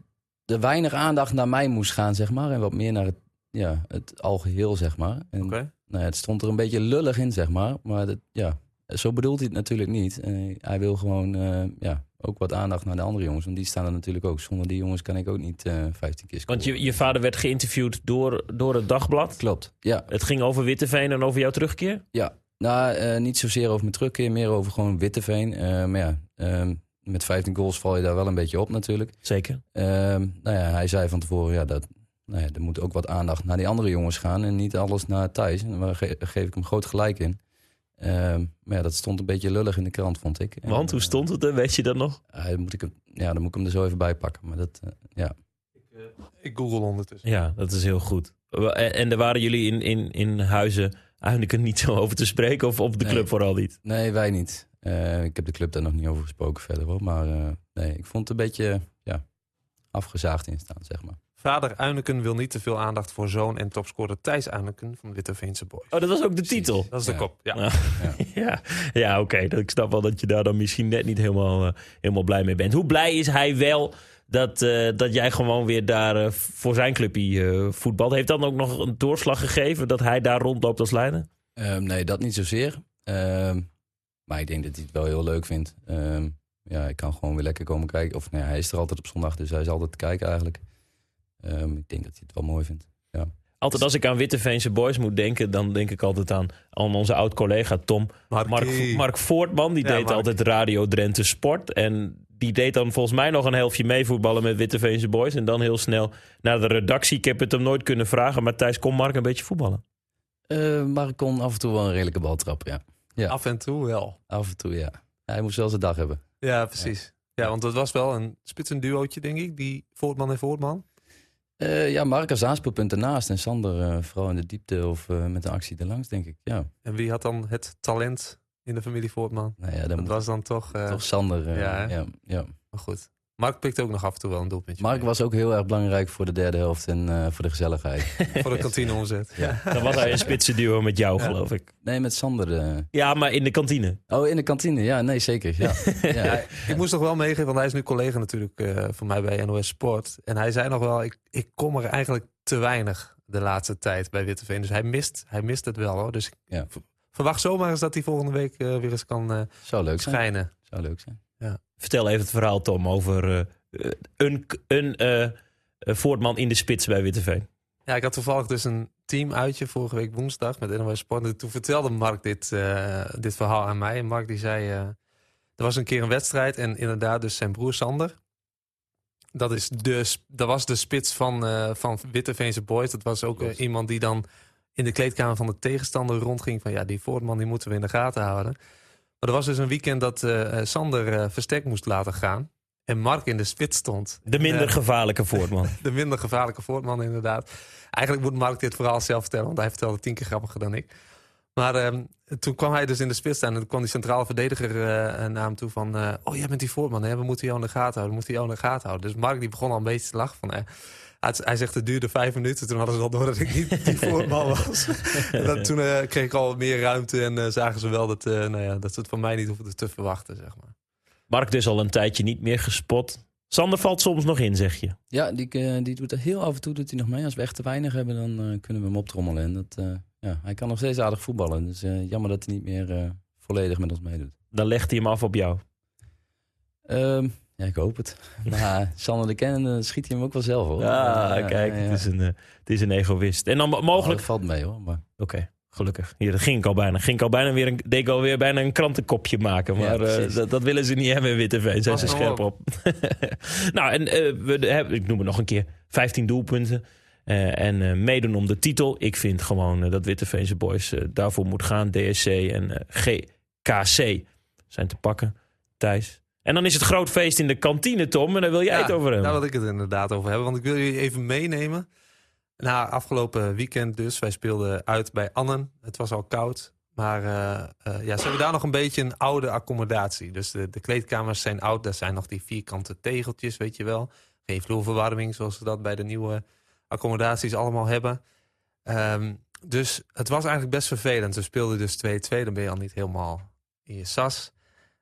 er weinig aandacht naar mij moest gaan, zeg maar. En wat meer naar het, ja, het algeheel, zeg maar. En nou ja, het stond er een beetje lullig in, zeg maar. Maar dat, ja, zo bedoelt hij het natuurlijk niet. Eh, hij wil gewoon eh, ja, ook wat aandacht naar de andere jongens. Want die staan er natuurlijk ook. Zonder die jongens kan ik ook niet eh 15 keer scoren. Want je, je vader werd geïnterviewd door, door het dagblad. Klopt, ja. Het ging over Witteveen en over jouw terugkeer. Ja, nou, niet zozeer over mijn terugkeer, meer over gewoon Witteveen. Maar ja, ehm, met 15 goals val je daar wel een beetje op natuurlijk. Zeker. Ehm, nou ja, hij zei van tevoren, ja, dat, nou ja, er moet ook wat aandacht naar die andere jongens gaan en niet alles naar Thijs. En daar ge- geef ik hem groot gelijk in. Ehm, maar ja, dat stond een beetje lullig in de krant, vond ik. En, Want hoe eh, stond het er? Weet je dat nog? eh, dan moet ik hem, ja, dan moet ik hem er zo even bij pakken. Maar dat, eh, ja. Ik google ondertussen. Ja, dat is heel goed. En, en daar waren jullie in, in, in Huizen eigenlijk er niet zo over te spreken? Of op de Nee. club vooral niet? Nee, wij niet. Eh, ik heb de club daar nog niet over gesproken verder hoor. Maar eh, nee, ik vond het een beetje ja, afgezaagd in staan, zeg maar. Vader Uineken wil niet te veel aandacht voor zoon en topscorer Thijs Uineken van Witteveense Boys. Oh, dat was ook de titel. Dat is de Ja. kop. Ja. Ja, ja. ja oké. Dat Ik snap wel dat je daar dan misschien net niet helemaal, eh, helemaal blij mee bent. Hoe blij is hij wel dat, eh, dat jij gewoon weer daar voor zijn clubje eh, voetbalt? Heeft dat ook nog een doorslag gegeven dat hij daar rondloopt als leider? Ehm, nee, dat niet zozeer. Maar ik denk dat hij het wel heel leuk vindt. Ehm, ja, ik kan gewoon weer lekker komen kijken. Of nee, hij is er altijd op zondag, dus hij is altijd te kijken eigenlijk. Ehm, ik denk dat hij het wel mooi vindt. Altijd als ik aan Witteveense Boys moet denken, dan denk ik altijd aan, aan onze oud-collega Tom. Mark. Mark Voortman, die Ja, deed Mark. altijd Radio Drenthe Sport. En die deed dan volgens mij nog een helftje meevoetballen met Witteveense Boys. En dan heel snel naar de redactie. Ik heb het hem nooit kunnen vragen, maar Thijs, kon Mark een beetje voetballen? Eh, maar ik kon af en toe wel een redelijke bal trappen, ja. Ja. Af en toe wel. Af en toe, ja. Hij moest wel zijn dag hebben. Ja, precies. Ja, want dat was wel een spitsenduootje, denk ik. Die Voortman en Voortman. Eh, ja, Mark als aanspeelpunt ernaast. En Sander eh, vooral in de diepte of eh, met de actie erlangs, denk ik. Ja, En wie had dan het talent in de familie Voortman? nou ja, Dat was dan toch... toch Sander. ja, ja, ja, Maar goed. Mark pikt ook nog af en toe wel een doelpuntje. Mark mee. was ook heel erg belangrijk voor de derde helft en eh, voor de gezelligheid. Voor de kantine omzet. ja. Dan was hij een spitse duo met jou, Ja. geloof ik. Nee, met Sander. eh. Ja, maar in de kantine. Oh, in de kantine. Ja, nee, zeker. Ja. ja. Ja, ik moest nog wel meegeven, want hij is nu collega natuurlijk eh van mij bij NOS Sport. En hij zei nog wel, ik, ik kom er eigenlijk te weinig de laatste tijd bij Witteveen. Dus hij mist, hij mist het wel hoor. Dus ik verwacht zomaar eens dat hij volgende week weer eens kan eh, Zou leuk zijn. schijnen. Zou leuk zijn. Vertel even het verhaal, Tom, over eh, eh, een, een eh, Voortman in de spits bij Witteveen. Ja, ik had toevallig dus een teamuitje vorige week woensdag met NOS Sport. En toen vertelde Mark dit, dit verhaal aan mij. En Mark die zei, er was een keer een wedstrijd en inderdaad dus zijn broer Sander. Dat, is de, dat was de spits van, van Witteveense Boys. Dat was ook iemand die dan in de kleedkamer van de tegenstander rondging. Van ja, die Voortman die moeten we in de gaten houden. Maar er was dus een weekend dat eh, Sander eh versterkt moest laten gaan. En Mark in de spits stond. De minder Eh, gevaarlijke Voortman. de minder gevaarlijke Voortman, inderdaad. Eigenlijk moet Mark dit verhaal zelf vertellen, want hij vertelde tien keer grappiger dan ik. Maar ehm, toen kwam hij dus in de spits staan en toen kwam die centrale verdediger eh, naar hem toe van... eh, oh, jij bent die Voortman, hè? we moeten jou in de gaten houden, we moeten jou in de gaten houden. Dus Mark die begon al een beetje te lachen van... hij, hij zegt het duurde vijf minuten, toen hadden ze al door dat ik niet die Voortman was. en dat, toen eh, kreeg ik al wat meer ruimte en eh, zagen ze wel dat, eh, nou ja, dat ze het van mij niet hoefden te verwachten, zeg maar. Mark dus al een tijdje niet meer gespot. Sander valt soms nog in, zeg je. Ja, die, die doet er heel af en toe doet hij nog mee. Als we echt te weinig hebben, dan kunnen we hem optrommelen. En dat, eh, ja, hij kan nog steeds aardig voetballen. Dus eh, jammer dat hij niet meer eh, volledig met ons meedoet. Dan legt hij hem af op jou. Ehm, ja, ik hoop het. Maar Sander de kennen, dan schiet hij hem ook wel zelf hoor. Ja, kijk, ja, ja. Het, is een, eh, het is een egoïst. En dan mo- Oh, mogelijk... dat valt mee hoor. Maar, Oké, gelukkig. Hier, dat ging ik al bijna. Ging ik al bijna weer een, deed ik alweer bijna een krantenkopje maken. Maar eh, dat, dat willen ze niet hebben in Witteveen. Zijn ze nou scherp op. nou, en eh, we hebben, ik noem het nog een keer, 15 doelpunten. Eh, en eh, meedoen om de titel. Ik vind gewoon eh, dat Witteveense boys eh, daarvoor moet gaan. DSC en eh, GKC zijn te pakken. Thijs. En dan is het groot feest in de kantine, Tom. En daar wil jij Ja, het over hebben. Daar wil ik het inderdaad over hebben. Want ik wil jullie even meenemen. Na afgelopen weekend dus. Wij speelden uit bij Annen. Het was al koud. Maar eh, eh, ja, ze hebben daar nog een beetje een oude accommodatie. Dus de, de kleedkamers zijn oud. Daar zijn nog die vierkante tegeltjes, weet je wel. Geen vloerverwarming zoals we dat bij de nieuwe accommodaties allemaal hebben. Ehm, dus het was eigenlijk best vervelend. We speelden dus 2-2. Dan ben je al niet helemaal in je sas.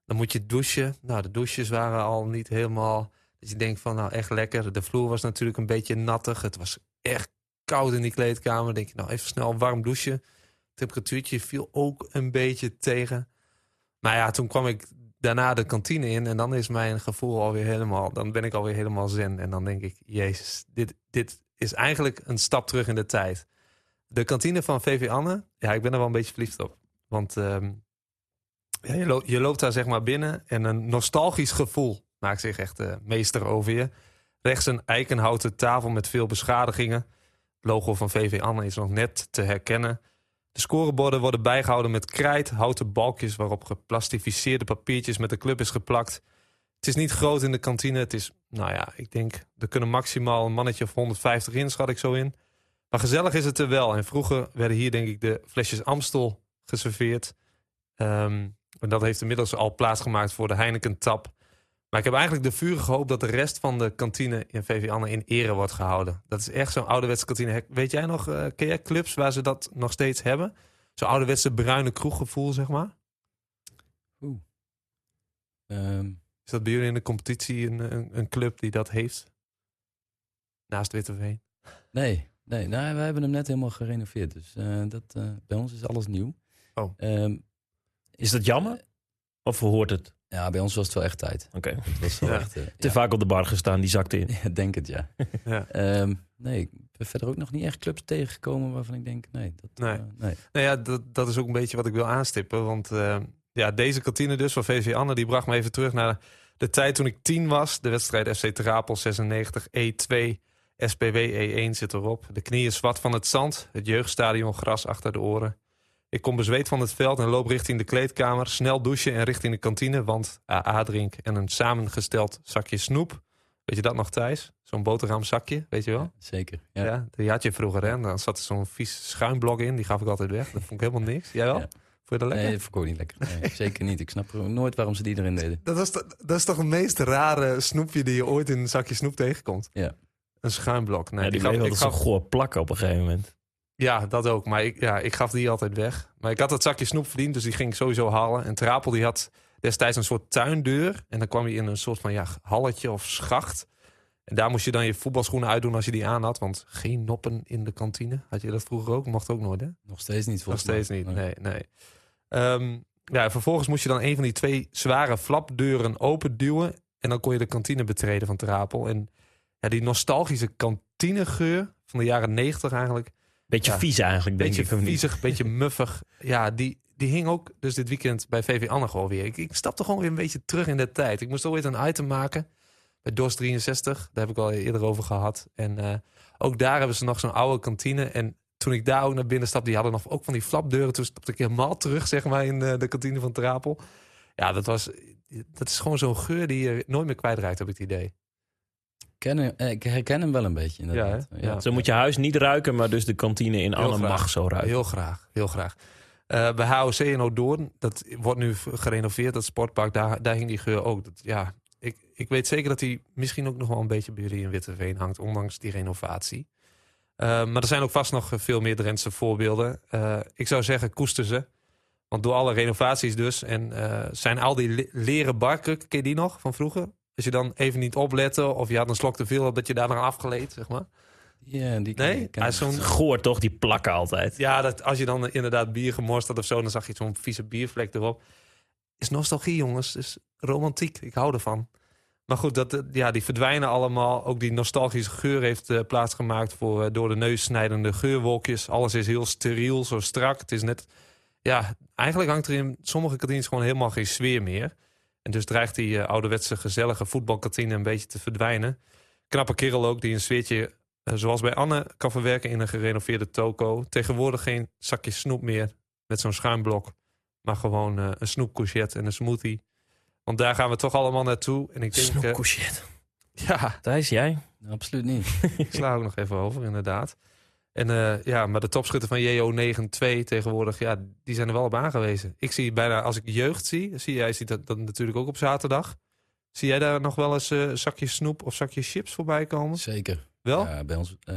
Dan moet je douchen. Nou, de douches waren al niet helemaal... Dus je denkt van, nou echt lekker. De vloer was natuurlijk een beetje nattig. Het was echt koud in die kleedkamer. Dan denk je, nou even snel warm douchen. Temperatuurtje viel ook een beetje tegen. Maar ja, toen kwam ik daarna de kantine in en dan is mijn gevoel alweer helemaal, dan ben ik alweer helemaal zen. En dan denk ik, jezus, dit, dit is eigenlijk een stap terug in de tijd. De kantine van VV Anne, ja, ik ben er wel een beetje verliefd op. Want ehm, ja, je, lo- je loopt daar zeg maar binnen en een nostalgisch gevoel maakt zich echt eh, meester over je. Rechts een eikenhouten tafel met veel beschadigingen. Het logo van VV Anne is nog net te herkennen. De scoreborden worden bijgehouden met krijt, houten balkjes waarop geplastificeerde papiertjes met de club is geplakt. Het is niet groot in de kantine. Het is, nou ja, ik denk, er kunnen maximaal een mannetje of 150 in, schat ik zo in. Maar gezellig is het er wel. En vroeger werden hier, denk ik, de flesjes Amstel geserveerd. Ehm, en dat heeft inmiddels al plaatsgemaakt voor de Heineken tap. Maar ik heb eigenlijk de vurige hoop dat de rest van de kantine in VV Anne in ere wordt gehouden. Dat is echt zo'n ouderwetse kantine. Weet jij nog, eh ken jij clubs waar ze dat nog steeds hebben? Zo'n ouderwetse bruine kroeggevoel, zeg maar. Ehm, Is dat bij jullie in de competitie een, een, een club die dat heeft? Naast Witteveen. nee, nee nou, we hebben hem net helemaal gerenoveerd. Dus eh, dat, eh, bij ons is alles nieuw. Oh. Ehm, Is dat jammer? Of hoort het? ja, bij ons was het wel echt tijd. Oké. Het was wel Ja. echt... eh, Te ja. vaak op de bar gestaan, die zakte in. Ja, denk het, ja. Ja. Ehm, nee, ik ben verder ook nog niet echt clubs tegengekomen waarvan ik denk, nee. Dat, Nee. eh, nee. Nou ja, dat, dat is ook een beetje wat ik wil aanstippen. Want eh, ja, deze kantine dus van VV Anne, die bracht me even terug naar de tijd toen ik tien was. De wedstrijd FC Terapel 96 E2. SPW E1 zit erop. De knieën zwart van het zand. Het jeugdstadion gras achter de oren. Ik kom bezweet van het veld en loop richting de kleedkamer. Snel douchen en richting de kantine. Want AA drink en een samengesteld zakje snoep. Weet je dat nog, Thijs? Zo'n boterhamzakje, weet je wel? Zeker, Ja. ja. die had je vroeger, hè? Dan zat er zo'n vies schuimblok in. Die gaf ik altijd weg. Dat vond ik helemaal niks. Jij wel? Ja. Vond je dat lekker? Nee, dat vond ik ook niet lekker. Nee, zeker niet. Ik snap nooit waarom ze die erin deden. Dat, was to- dat is toch het meest rare snoepje die je ooit in een zakje snoep tegenkomt? Ja. Een schuimblok. Nee, ja, die gaf- bleef ik gaf, goor plakken op een gegeven moment. Ja, dat ook. Maar ik, ja, ik gaf die altijd weg. Maar ik had dat zakje snoep verdiend, dus die ging ik sowieso halen. En Trapel die had destijds een soort tuindeur. En dan kwam je in een soort van ja, halletje of schacht. En daar moest je dan je voetbalschoenen uitdoen als je die aan had. Want geen noppen in de kantine. Had je dat vroeger ook? Mocht ook nooit, hè? Nog steeds niet, Nog volgens steeds mij. niet, nee. nee. Ehm, ja, vervolgens moest je dan een van die twee zware flapdeuren open duwen. En dan kon je de kantine betreden van Trapel. En ja, die nostalgische kantinegeur van de jaren negentig eigenlijk. Beetje Ja. vies eigenlijk, denk Beetje ik. niet? viezig, beetje muffig. Ja, die, die hing ook dus dit weekend bij VV Anne gewoon weer. Ik, ik stapte gewoon weer een beetje terug in de tijd. Ik moest ooit een item maken bij DOS 63. Daar heb ik al eerder over gehad. En eh, ook daar hebben ze nog zo'n oude kantine. En toen ik daar ook naar binnen stapte, die hadden nog ook van die flapdeuren. Toen stapte ik helemaal terug, zeg maar, in eh, de kantine van Trapel. Ja, dat was... Dat is gewoon zo'n geur die je nooit meer kwijtraakt, heb ik het idee. Ken hem- eh, ik herken hem wel een beetje, inderdaad. hè? Ja. Zo moet je huis niet ruiken, maar dus de kantine in Anne graag. mag zo ruiken. Heel graag, heel graag. Eh, bij HOC in Ouddoorn, dat wordt nu gerenoveerd, dat sportpark, daar, daar hing die geur ook. Dat, ja, ik, ik weet zeker dat die misschien ook nog wel een beetje bij jullie in Witteveen hangt, ondanks die renovatie. Eh, maar er zijn ook vast nog veel meer Drentse voorbeelden. Eh, ik zou zeggen, koester ze. Want door alle renovaties dus, en eh, zijn al die le- leren barkrukken, ken je die nog van vroeger? Als je dan even niet oplette of je had een slok te veel, dat je daar nog afgeleed, zeg maar. Ja, die Nee? ken- zo'n Goor toch, die plakken altijd. ja, dat, als je dan inderdaad bier gemorst had of zo, dan zag je zo'n vieze biervlek erop. Is nostalgie, jongens. Is romantiek. Ik hou ervan. Maar goed, dat, eh, ja, die verdwijnen allemaal. Ook die nostalgische geur heeft eh, plaatsgemaakt voor eh, door de neus snijdende geurwolkjes. Alles is heel steriel, zo strak. Het is net, ja, eigenlijk hangt er in sommige kantines gewoon helemaal geen sfeer meer. En dus dreigt die eh, ouderwetse gezellige voetbalkantine een beetje te verdwijnen. Knappe kerel ook, die een sfeertje eh, zoals bij Anne kan verwerken in een gerenoveerde toko. Tegenwoordig geen zakje snoep meer met zo'n schuimblok. Maar gewoon eh, een snoepcouchette en een smoothie. Want daar gaan we toch allemaal naartoe. En ik denk, eh, Snoepcouchette. ja, Thijs, jij? Nee, absoluut niet. ik sla ook nog even over, inderdaad. En eh, ja, maar de topschutter van JO92 tegenwoordig, ja, die zijn er wel op aangewezen. Ik zie bijna, als ik jeugd zie, zie jij ziet dat, dat natuurlijk ook op zaterdag. Zie jij daar nog wel eens eh zakje snoep of zakje chips voorbij komen? Zeker. Wel? Ja, bij ons, eh,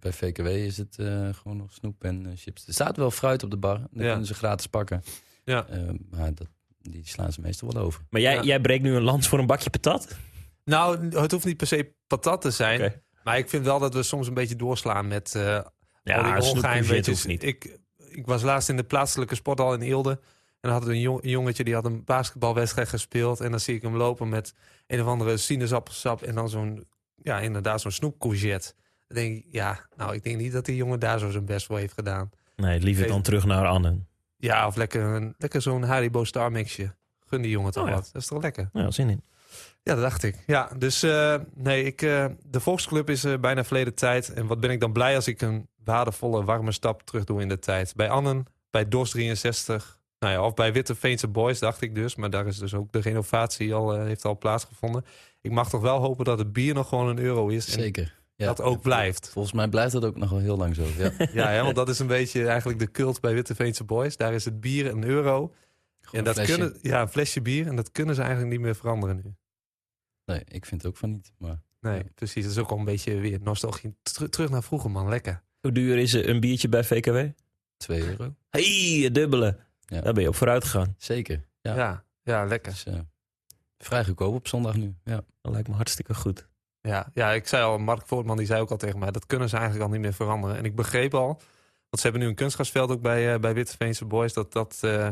bij VKW is het eh, gewoon nog snoep en chips. Er staat wel fruit op de bar. Dat Ja. kunnen ze gratis pakken. Ja. Eh, maar dat, die slaan ze meestal wel over. Maar jij, Ja. jij breekt nu een lans voor een bakje patat? Nou, het hoeft niet per se patat te zijn. Oké. Maar ik vind wel dat we soms een beetje doorslaan met eh Ja, snoepcouchette Weet je, niet. Ik, ik was laatst in de plaatselijke sporthal in Eelde. En dan had een, jong, een jongetje die had een basketbalwedstrijd gespeeld. En dan zie ik hem lopen met een of andere sinaasappelsap. En dan zo'n, ja, inderdaad, zo'n snoepcourgette. Dan denk ik, ja, nou, ik denk niet dat die jongen daar zo zijn best voor heeft gedaan. Nee, liever dan terug naar Annen. Ja, of lekker, een, lekker zo'n Haribo Star mixje. Gun die jongen toch Oh ja. wat. Dat is toch lekker? Ja, zin in. Ja, dat dacht ik. Ja, dus eh, nee, ik, eh, de Volksclub is eh, bijna verleden tijd. En wat ben ik dan blij als ik een waardevolle, warme stap terug doe in de tijd. Bij Annen, bij DOS 63, nou ja, of bij Witte Veense Boys, dacht ik dus. Maar daar is dus ook de renovatie al, eh, heeft al plaatsgevonden. Ik mag toch wel hopen dat het bier nog gewoon een euro is. Zeker. Ja. dat ook blijft. Volgens mij blijft dat ook nog wel heel lang zo. Ja. Ja, hè, want dat is een beetje eigenlijk de cult bij Witte Veense Boys. Daar is het bier een euro. Gewoon en dat flesje. kunnen, ja, een flesje bier. En dat kunnen ze eigenlijk niet meer veranderen nu. Nee, ik vind het ook van niet. Maar Nee, precies. Dat is ook al een beetje weer nostalgie. Ter- terug naar vroeger, man. Lekker. Hoe duur is een biertje bij VKW? 2 euro. hey, het dubbele. Ja. Daar ben je op vooruit gegaan. Zeker. Ja. Ja, ja, lekker. Dus, eh, vrij goedkoop op zondag nu. Ja. Dat lijkt me hartstikke goed. Ja, ja, ik zei al, Mark Voortman die zei ook al tegen mij, dat kunnen ze eigenlijk al niet meer veranderen. En ik begreep al, want ze hebben nu een kunstgrasveld ook bij, eh bij Witteveense Boys, dat dat eh,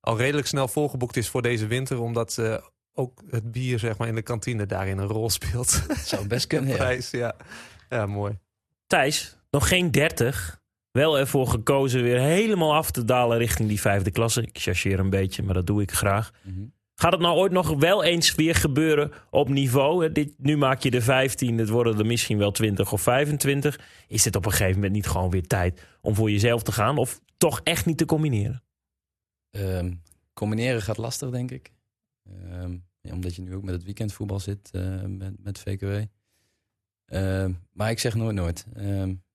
al redelijk snel volgeboekt is voor deze winter, omdat eh, ook het bier zeg maar in de kantine daarin een rol speelt. Het zou best kunnen, ja. Prijs, ja. ja, mooi. Thijs, nog geen 30. Wel ervoor gekozen weer helemaal af te dalen richting die vijfde klasse. Ik chargeer een beetje, maar dat doe ik graag. Mhm. Gaat het nou ooit nog wel eens weer gebeuren op niveau? Hè, Dit, nu maak je de 15, het worden er misschien wel 20 of 25. Is het op een gegeven moment niet gewoon weer tijd om voor jezelf te gaan? Of toch echt niet te combineren? Ehm, combineren gaat lastig, denk ik. Ehm, ja, omdat je nu ook met het weekendvoetbal zit eh, met, met VKW. Ehm, maar ik zeg nooit nooit.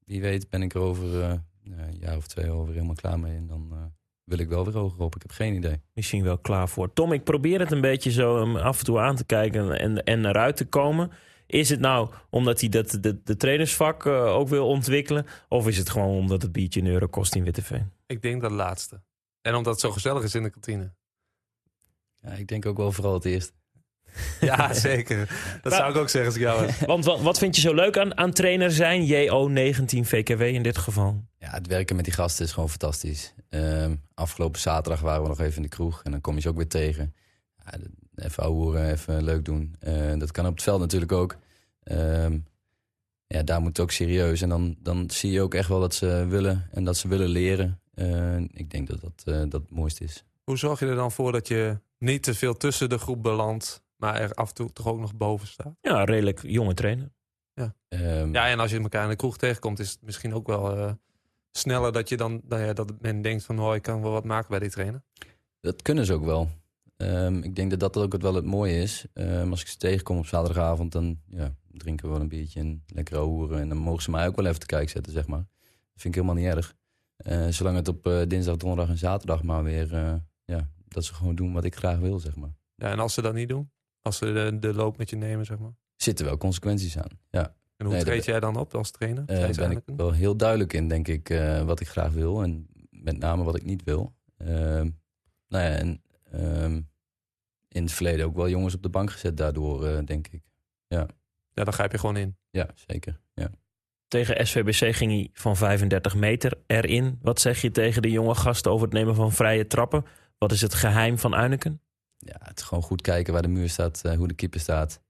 Wie weet ben ik er over eh, nou, een jaar of twee over helemaal klaar mee. En dan eh, wil ik wel weer hoger op. Ik heb geen idee. Misschien wel klaar voor. Tom, ik probeer het een beetje zo um, af en toe aan te kijken en, en eruit te komen. Is het nou omdat hij dat, de, de trainersvak eh, ook wil ontwikkelen? Of is het gewoon omdat het biertje een euro kost in Witteveen? Ik denk dat laatste. En omdat het zo gezellig is in de kantine. Ja, ik denk ook wel vooral het eerste. Ja, zeker. Dat zou ik ook zeggen als ik jou was. Want wat, wat vind je zo leuk aan, aan trainer zijn? JO19 VKW in dit geval. Ja, het werken met die gasten is gewoon fantastisch. Ehm, afgelopen zaterdag waren we nog even in de kroeg en dan kom je ze ook weer tegen. Ja, even ouwehoeren, even leuk doen. Eh, dat kan op het veld natuurlijk ook. Ehm, ja, daar moet het ook serieus. En dan, dan zie je ook echt wel dat ze willen en dat ze willen leren. Eh, ik denk dat dat, eh, dat het mooiste is. Hoe zorg je er dan voor dat je niet te veel tussen de groep belandt, maar er af en toe toch ook nog boven staat? Ja, redelijk jonge trainer. Ehm, Ja, en als je elkaar in de kroeg tegenkomt, is het misschien ook wel eh, sneller dat je dan nou ja, dat men denkt van, oh, ik kan wel wat maken bij die trainer. Dat kunnen ze ook wel. Ehm, ik denk dat dat ook wel het mooie is. Ehm, als ik ze tegenkom op zaterdagavond, dan ja, drinken we wel een biertje en lekker hoeren. En dan mogen ze mij ook wel even te kijken zetten, zeg maar. Dat vind ik helemaal niet erg. Eh, zolang het op eh, dinsdag, donderdag en zaterdag maar weer, ja, dat ze gewoon doen wat ik graag wil, zeg maar. Ja, en als ze dat niet doen, als ze de, de loop met je nemen, zeg maar. Zitten wel consequenties aan. Ja, En hoe Nee, dat treed jij dan op als trainer? Eh, Thijs ben ik wel heel duidelijk in, denk ik, eh, wat ik graag wil. En met name wat ik niet wil. Ehm, nou ja, en ehm, in het verleden ook wel jongens op de bank gezet daardoor, eh, denk ik. Ja, dan grijp je gewoon in. Ja, zeker. Ja. Tegen SVBC ging hij van 35 meter erin. Wat zeg je tegen de jonge gasten over het nemen van vrije trappen? Wat is het geheim van Uineken? Ja, het is gewoon goed kijken waar de muur staat, eh, hoe de keeper staat.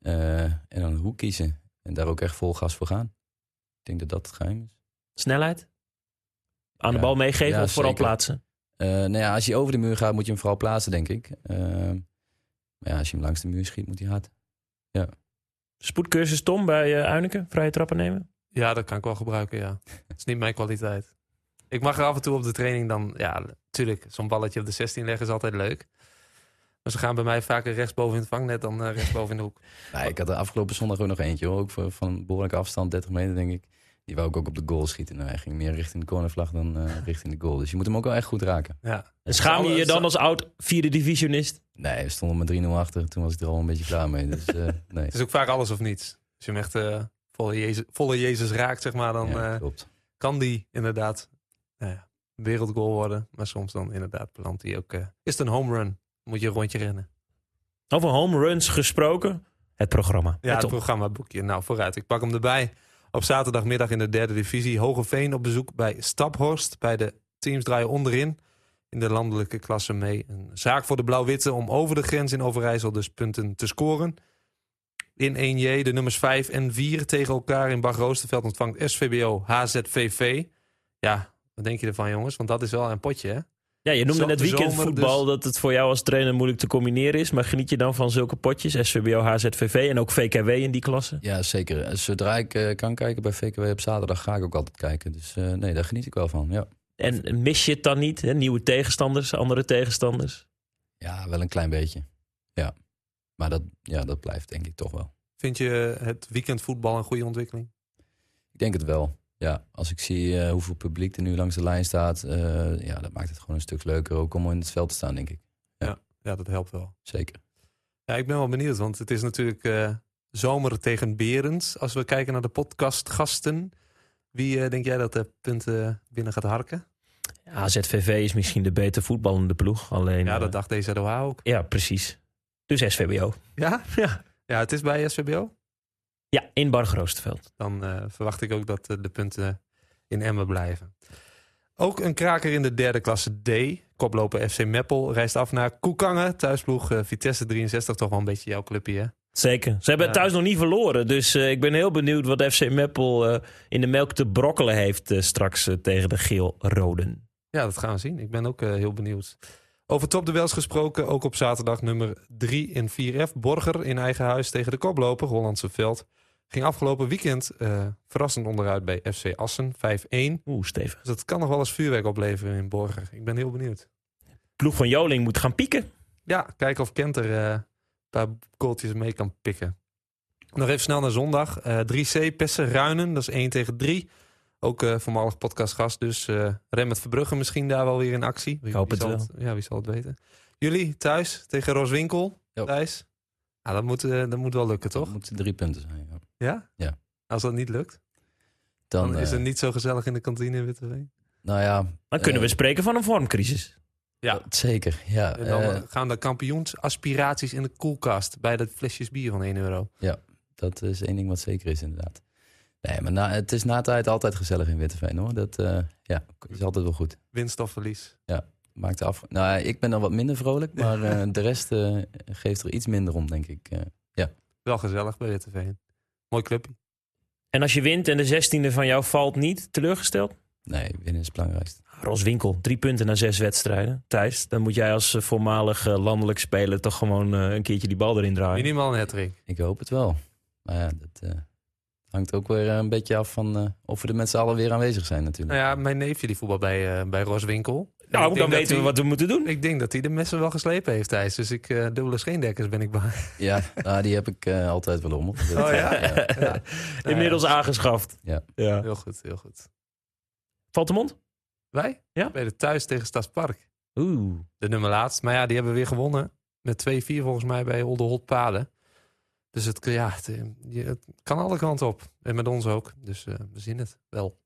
Eh, en dan hoek kiezen. En daar ook echt vol gas voor gaan. Ik denk dat dat het geheim is. Snelheid? Aan de Ja. bal meegeven Ja, of vooral zeker. plaatsen? Eh, nou ja, als je over de muur gaat, moet je hem vooral plaatsen, denk ik. Eh, maar ja, als je hem langs de muur schiet, moet hij hard. Spoedcursus Tom bij uh, Uineken? Vrije trappen nemen? Ja, dat kan ik wel gebruiken, ja. Het is niet mijn kwaliteit. Ik mag er af en toe op de training dan, ja, natuurlijk, zo'n balletje op de 16 leggen is altijd leuk. Maar ze gaan bij mij vaker rechtsboven in het vangnet dan eh, rechtsboven in de hoek. Nou, ik had er afgelopen zondag ook nog eentje, hoor. ook voor, van een behoorlijke afstand, 30 meter, denk ik. Die wou ik ook op de goal schieten. Nou, hij ging meer richting de cornervlag dan eh, richting de goal. Dus je moet hem ook wel echt goed raken. Ja. En schaam je je dan als oud vierde divisionist? Nee, we stonden met 3-0 achter. Toen was ik er al een beetje klaar mee. Dus eh, nee. Het is ook vaak alles of niets. Als je hem echt volle, Jezus, volle Jezus raakt, zeg maar, dan Ja, eh, kan die inderdaad nou ja, wereldgoal worden. Maar soms dan inderdaad belandt hij ook. eh, is het een home run? Moet je een rondje rennen. Over home runs gesproken. Het programma. Ja, Met het Tom. programmaboekje. Nou, vooruit. Ik pak hem erbij. Op zaterdagmiddag in de derde divisie. Hogeveen op bezoek bij Staphorst. Bij de teams draaien onderin. in de landelijke klasse mee. Een zaak voor de Blauw-Witte om over de grens in Overijssel dus punten te scoren. In 1J de nummers 5 en 4 tegen elkaar in Bag Roosterveld ontvangt SVBO HZVV. Ja, wat denk je ervan jongens? Want dat is wel een potje hè? Ja, je noemde net weekendvoetbal dus. dat het voor jou als trainer moeilijk te combineren is. Maar geniet je dan van zulke potjes? SVBO, HZVV en ook VKW in die klasse? Ja, zeker. Eh, Zodra ik eh, kan kijken bij VKW op zaterdag, ga ik ook altijd kijken. Dus eh, nee, daar geniet ik wel van. Ja. En mis je het dan niet? Hè? Nieuwe tegenstanders, andere tegenstanders? ja, wel een klein beetje. Ja. Maar dat, ja, dat blijft denk ik toch wel. Vind je het weekendvoetbal een goede ontwikkeling? Ik denk het wel. Ja, als ik zie eh, hoeveel publiek er nu langs de lijn staat, eh, ja, dat maakt het gewoon een stuk leuker ook om in het veld te staan, denk ik. Ja, dat helpt wel. Zeker. Ja, ik ben wel benieuwd, want het is natuurlijk eh, zomer tegen Berends. Als we kijken naar de podcastgasten, wie eh, denk jij dat de punten binnen gaat harken? HZVV is misschien de beter voetballende ploeg. Alleen, Ja, dat dacht deze Doha ook. ja, precies. Dus SVBO. Ja? Ja. Ja, het is bij SVBO. Ja, in Bargeroosteveld. Dan eh, verwacht ik ook dat eh, de punten in Emmen blijven. Ook een kraker in de derde klasse D. Koploper FC Meppel reist af naar Koekangen. Thuisploeg eh, Vitesse 63, toch wel een beetje jouw clubje hè? Zeker. Ze hebben thuis nog niet verloren. Dus ik ben heel benieuwd wat FC Meppel in de melk te brokkelen heeft straks tegen de geel-roden. Ja, dat gaan we zien. Ik ben ook heel benieuwd. Over topduels gesproken, ook op zaterdag nummer 3 in 4F. Borger in eigen huis tegen de koploper, Hollandse Veld. Ging afgelopen weekend eh, verrassend onderuit bij FC Assen, 5-1. Dus Oeh, stevig. dat kan nog wel eens vuurwerk opleveren in Borger. Ik ben heel benieuwd. Ploeg van Joling moet gaan pieken. Ja, kijken of Kenter eh, een paar goaltjes mee kan pikken. Nog even snel naar zondag. Eh 3C, Pessen Ruinen, dat is 1 tegen 3. Ook eh voormalig podcastgast, dus eh Remmert Verbrugge misschien daar wel weer in actie. Wie, Ik hoop wie het zal Ja, wie zal het weten. Jullie thuis tegen Roswinkel, thuis. Nou, dat moet, eh, dat moet wel lukken, toch? Dat moeten drie punten zijn. Ja. Ja? Ja. Als dat niet lukt, Dan, dan is eh, het niet zo gezellig in de kantine in Witteveen. Nou ja. Dan kunnen we eh, spreken van een vormcrisis. Ja. Zeker, ja. En dan eh, eh, gaan de kampioensaspiraties in de koelkast bij dat flesjes bier van 1 euro. dat is één ding wat zeker is, inderdaad. Nee, maar na, het is na tijd altijd gezellig in Witteveen, hoor. Dat eh, ja, is altijd wel goed. Winst of verlies. Maakt af. Nou, ik ben dan wat minder vrolijk, maar eh, de rest eh, geeft er iets minder om, denk ik. eh. Wel gezellig bij Witteveen. Mooi clubje. En als je wint en de zestiende van jou valt niet, teleurgesteld? nee, winnen is het belangrijkste. Roswinkel, drie punten na zes wedstrijden. Thijs, dan moet jij als eh, voormalig eh, landelijk speler toch gewoon eh, een keertje die bal erin draaien. Minimaal een hattrick. Ik hoop het wel. Maar ja, dat eh, hangt ook weer een beetje af van eh, of we er met z'n allen weer aanwezig zijn natuurlijk. Nou ja, mijn neefje die voetbal bij, eh bij Roswinkel. Nou, ik dan weten we wat we moeten doen. Ik denk dat hij de messen wel geslepen heeft, Thijs. Dus ik, eh, dubbele scheendekkers ben ik bang. Ja, nou, die heb ik eh, altijd wel om. Oh ja? ja. Inmiddels aangeschaft. Ja. ja. Heel goed, heel goed. Valt de mond? Wij? Ja. Spelen thuis tegen Stadspark. Oeh. De nummer laatst. Maar ja, die hebben weer gewonnen. Met 2-4 volgens mij bij Olderholt Paden. Dus het, ja, het, eh, het kan alle kanten op. En met ons ook. Dus eh, we zien het wel.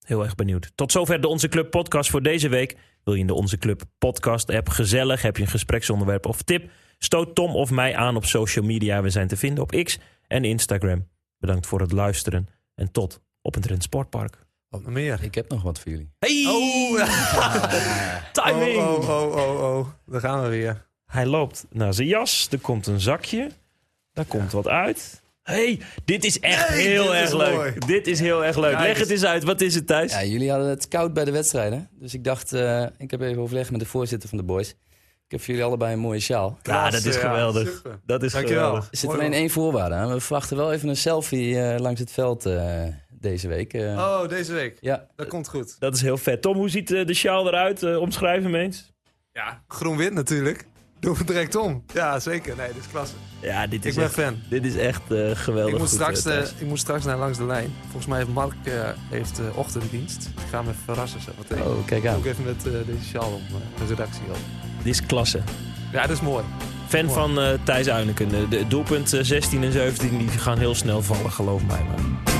Heel erg benieuwd. Tot zover de Onze Club podcast voor deze week. Wil je in de Onze Club podcast app gezellig? Heb je een gespreksonderwerp of tip? Stoot Tom of mij aan op social media. We zijn te vinden op X en Instagram. Bedankt voor het luisteren en tot op een Trend Sportpark. Wat nog meer? ik heb nog wat voor jullie. Hey! Timing! Oh, oh, oh, oh, oh. Daar gaan we weer. Hij loopt naar zijn jas. Er komt een zakje. Daar komt wat uit. Hey, dit is echt Nee, heel dit erg is leuk. mooi. Dit is heel erg leuk. Ja, Leg het eens uit. Wat is het, Thijs? Ja, jullie hadden het koud bij de wedstrijden. Dus ik dacht, eh, ik heb even overlegd met de voorzitter van de boys. Ik heb voor jullie allebei een mooie sjaal. Ja, dat is geweldig. super. Dat is Dankjewel. geweldig. Er zit alleen één voorwaarde aan. We verwachten wel even een selfie eh, langs het veld eh, deze week. eh. Oh, deze week. Ja, Dat komt goed. Dat is heel vet. Tom, hoe ziet de sjaal eruit? Omschrijf hem eens. Ja, groen-wit natuurlijk. Doe het direct om. Ja, zeker. Nee, dit is klasse. Ja, dit is, Ik ben echt, fan. dit is echt eh, geweldig. Ik moet, goed, straks, eh, eh, ik moet straks naar langs de lijn. Volgens mij heeft Mark eh, heeft, eh, ochtenddienst. Ik ga hem even verrassen zo meteen. oh, kijk aan. Ook even met eh, deze sjaal om de redactie op. Dit is klasse. Ja, dat is mooi. Fan Mooi. van eh Thijs Uineken. De, doelpunt eh, 16 en 17 die gaan heel snel vallen, geloof mij maar.